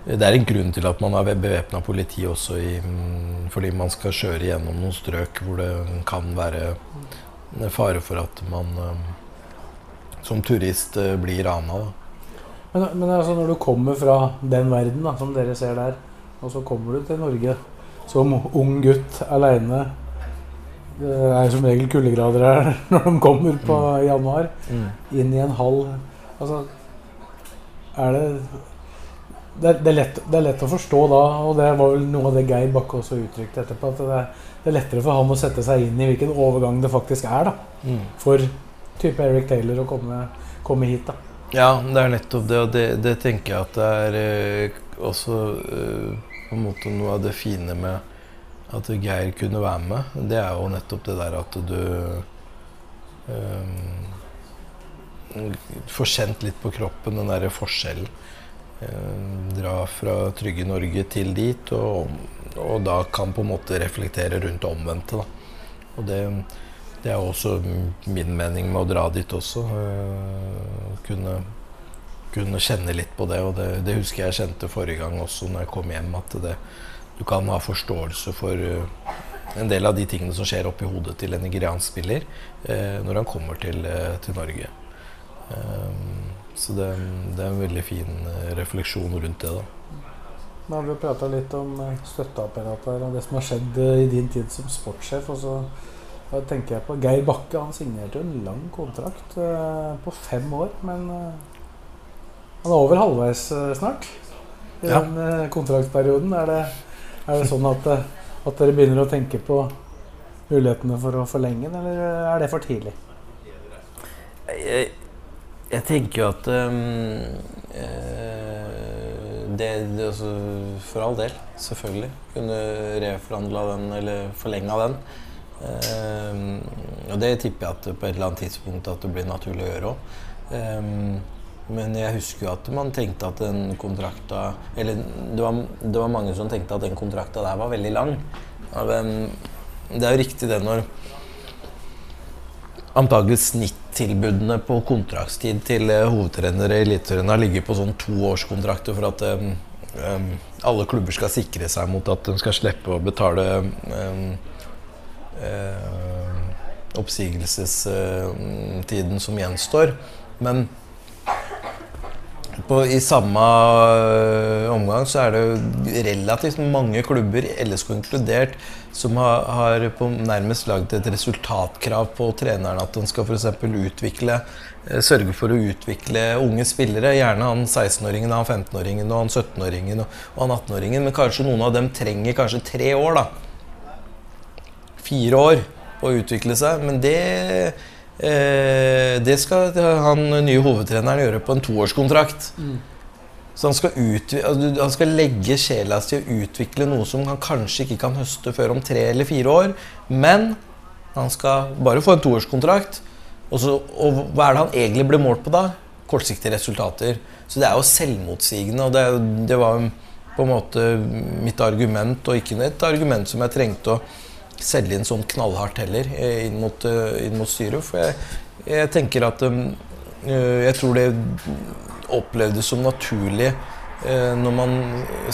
det er en grunn til at man har bevæpna politi også i, mm, fordi man skal kjøre gjennom noen strøk hvor det kan være fare for at man eh, som turist eh, blir rana. Men, men altså, når du kommer fra den verden da, som dere ser der, Og så kommer du til Norge som ung gutt aleine. Det er som regel kuldegrader her når de kommer på januar. Inn i en hall. Altså Er det det det, er lett, det er lett å forstå da, og det var vel noe av det Geir Bakke også uttrykte etterpå, at det er, det er lettere for ham å sette seg inn i hvilken overgang det faktisk er da, Mm. for type Eric Taylor å komme, komme hit. da. Ja, det er nettopp det, og det, det tenker jeg at det er eh, også eh, på en måte noe av det fine med at Geir kunne være med. Det er jo nettopp det der at du eh, får kjent litt på kroppen den derre forskjellen. Eh, dra fra trygge Norge til dit, og, og da kan på en måte reflektere rundt omvendte. Da. Og det, det er også min mening med å dra dit også. øh, kunne, kunne kjenne litt på det. Og det, det husker jeg kjente forrige gang også når jeg kom hjem. At det, du kan ha forståelse for øh, en del av de tingene som skjer oppi hodet til en nigeriansk spiller når han kommer til, til Norge. Um, så det, det er en veldig fin øh, refleksjon rundt det. da. Nå har vi jo prata litt om eh, støtteapparatet her, og det som har skjedd eh, i din tid som sportssjef. Og så da tenker jeg på Geir Bakke. Han signerte jo en lang kontrakt eh, på fem år. Men eh, han er over halvveis eh, snart i Ja. den eh, kontraktsperioden. Er det, er det sånn at, eh, at dere begynner å tenke på mulighetene for å forlenge den, eller er det for tidlig? Jeg, jeg tenker jo at um, eh, det, det også, For all del, selvfølgelig. Kunne reforhandla den eller forlenga den. Eh, og det tipper jeg at på et eller annet tidspunkt at det blir naturlig å gjøre òg. men jeg husker jo at man tenkte at den kontrakta Eller det var, det var mange som tenkte at den kontrakta der var veldig lang. Det er jo riktig det når antagelig snittilbudene på kontraktstid til eh, hovedtrenere i Eliteserien har ligget på sånn toårskontrakter for at um, alle klubber skal sikre seg mot at de skal slippe å betale um, oppsigelsestiden som gjenstår. Men på, I samme øh, omgang så er det relativt mange klubber, LSK inkludert, som har, har på nærmest laget et resultatkrav på treneren. At han skal eksempel utvikle eh, sørge for å utvikle unge spillere. Gjerne han 16-åringen, han 15-åringen, og han 17-åringen og og han 18-åringen. Men kanskje noen av dem trenger kanskje tre år. da Fire år å utvikle seg. Men det Eh, det skal han nye hovedtreneren gjøre på en toårskontrakt. Så han skal, utvi- altså, han skal legge sjela si å utvikle noe som han kanskje ikke kan høste før om tre eller fire år. Men han skal bare få en toårskontrakt. Og, så, og hva er det han egentlig ble målt på da? Kortsiktige resultater. Så det er jo selvmotsigende. Og det, det var på en måte mitt argument, og ikke et argument som jeg trengte å selge inn sånn knallhardt heller eh, inn mot, eh, inn mot styret. For jeg, jeg tenker at um, eh, Jeg tror det opplevdes som naturlig eh, når man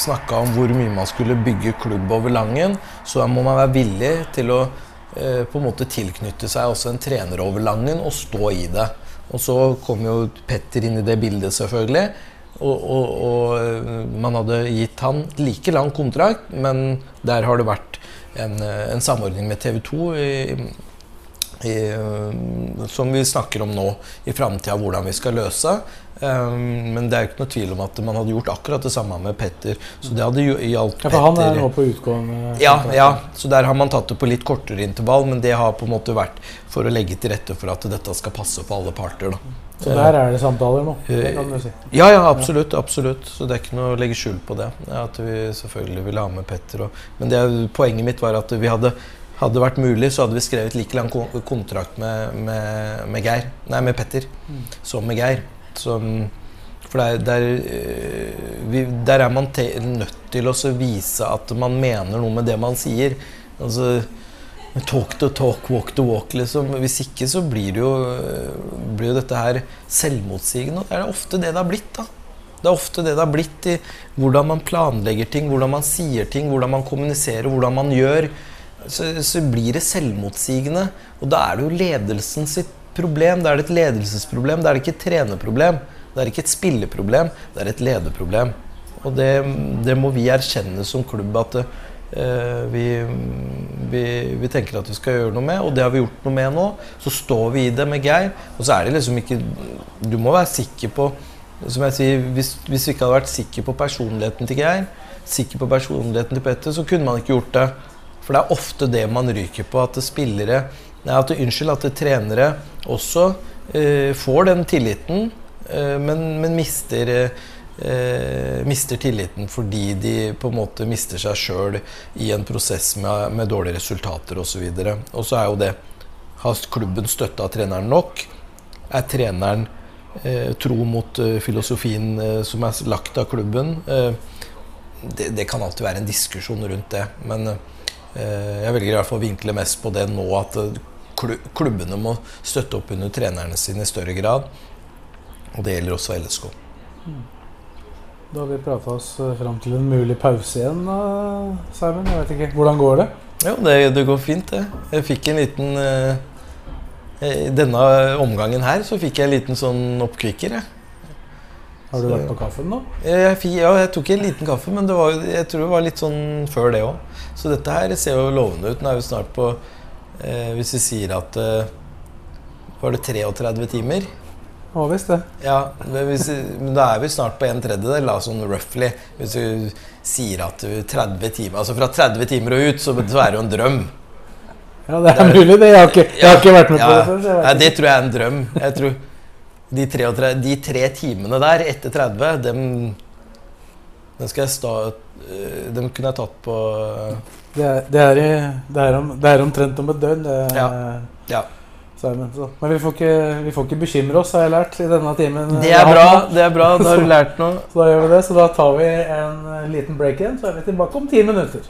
snakka om hvor mye man skulle bygge klubb over Langen, så må man være villig til å eh, på en måte tilknytte seg også en trener over Langen og stå i det. Og så kom jo Petter inn i det bildet, selvfølgelig. Og, og, og man hadde gitt han like lang kontrakt, men der har det vært en, en samordning med TV 2 i, i, eh, som vi snakker om nå i framtida, hvordan vi skal løse. Um, men det er jo ikke noe tvil om at man hadde gjort akkurat det samme med Petter. Så det hadde gjaldt Ja, for han er nå på utgående. ja, ja, så der har man tatt det på litt kortere intervall, men det har på en måte vært for å legge til rette for at dette skal passe for alle parter. Da. Så der er det samtaler nå. Det kan du si. Ja, ja, absolutt. absolutt. Så det er ikke noe å legge skjul på det. At vi selvfølgelig ville ha med Petter. Og, men det, poenget mitt var at vi hadde hadde det vært mulig, så hadde vi skrevet like lang kontrakt med, med, med Geir Nei, med Petter som med Geir. Som, for der, der, øh, vi, der er man te nødt til å vise at man mener noe med det man sier. Altså Talk to talk, walk to walk, liksom. Hvis ikke så blir det jo, øh, blir jo dette her selvmotsigende. Og det er ofte det det har blitt, da. Det er ofte det det har blitt i hvordan man planlegger ting, hvordan man sier ting, hvordan man kommuniserer, hvordan man gjør. Så, så blir det selvmotsigende. Og da er det jo ledelsen sitt problem. Da er det et ledelsesproblem. Da er det ikke et trenerproblem. Det er ikke et spilleproblem. Det er et lederproblem. Og det, det må vi erkjenne som klubb at eh, vi, vi, vi tenker at vi skal gjøre noe med, og det har vi gjort noe med nå. Så står vi i det med Geir. Og så er det liksom ikke Du må være sikker på som jeg sier, hvis, hvis vi ikke hadde vært sikker på personligheten til Geir, sikker på personligheten til Petter, så kunne man ikke gjort det. For det er ofte det man ryker på. At spillere nei, at, Unnskyld, at trenere også eh, får den tilliten, eh, men, men mister eh, mister tilliten fordi de på en måte mister seg sjøl i en prosess med, med dårlige resultater osv. Og så er jo det Har klubben støtta treneren nok? Er treneren eh, tro mot eh, filosofien eh, som er lagt av klubben? Det, det, kan alltid være en diskusjon rundt det. Men jeg velger i hvert fall å vinkle mest på det nå at klubbene må støtte opp under trenerne sine i større grad. Og det gjelder også LSK. Da har vi prata oss eh, fram til en mulig pause igjen, Simon. Jeg vet ikke, Hvordan går det? Jo, det, det går fint, det. Jeg fikk en liten I denne omgangen her så fikk jeg en liten sånn oppkvikker. Jeg. Har du så, vært på kaffen nå? Jeg, ja, jeg tok en liten kaffe, men var, jeg tror det var litt sånn før det òg. Så dette her ser jo lovende ut. Nå er vi snart på eh, Hvis vi sier at eh, Var det 33 timer? Ja visst det. Ja, hvis, men, da er vi snart på en tredjedel, da, sånn roughly. Hvis du sier at du 30 timer Altså fra 30 timer og ut, så, så er det jo en drøm. Ja, det er, det er mulig, det. Jeg har ikke, jeg har ikke vært med ja, på det før. Nei, det tror jeg er en drøm. Jeg tror de tre, de tre timene der etter 30, dem, dem skal jeg sta, eh, Dem kunne jeg tatt på Det er, det er, det er, om, det er omtrent om et døgn. ja. ja. Simon, Men vi får, ikke, vi får, ikke, bekymre oss, har jeg lært i denne timen. Det er bra. det er bra, Da har du lært noe. Så da gjør vi det. Så da tar vi en liten break igjen, så er vi tilbake om ti minutter.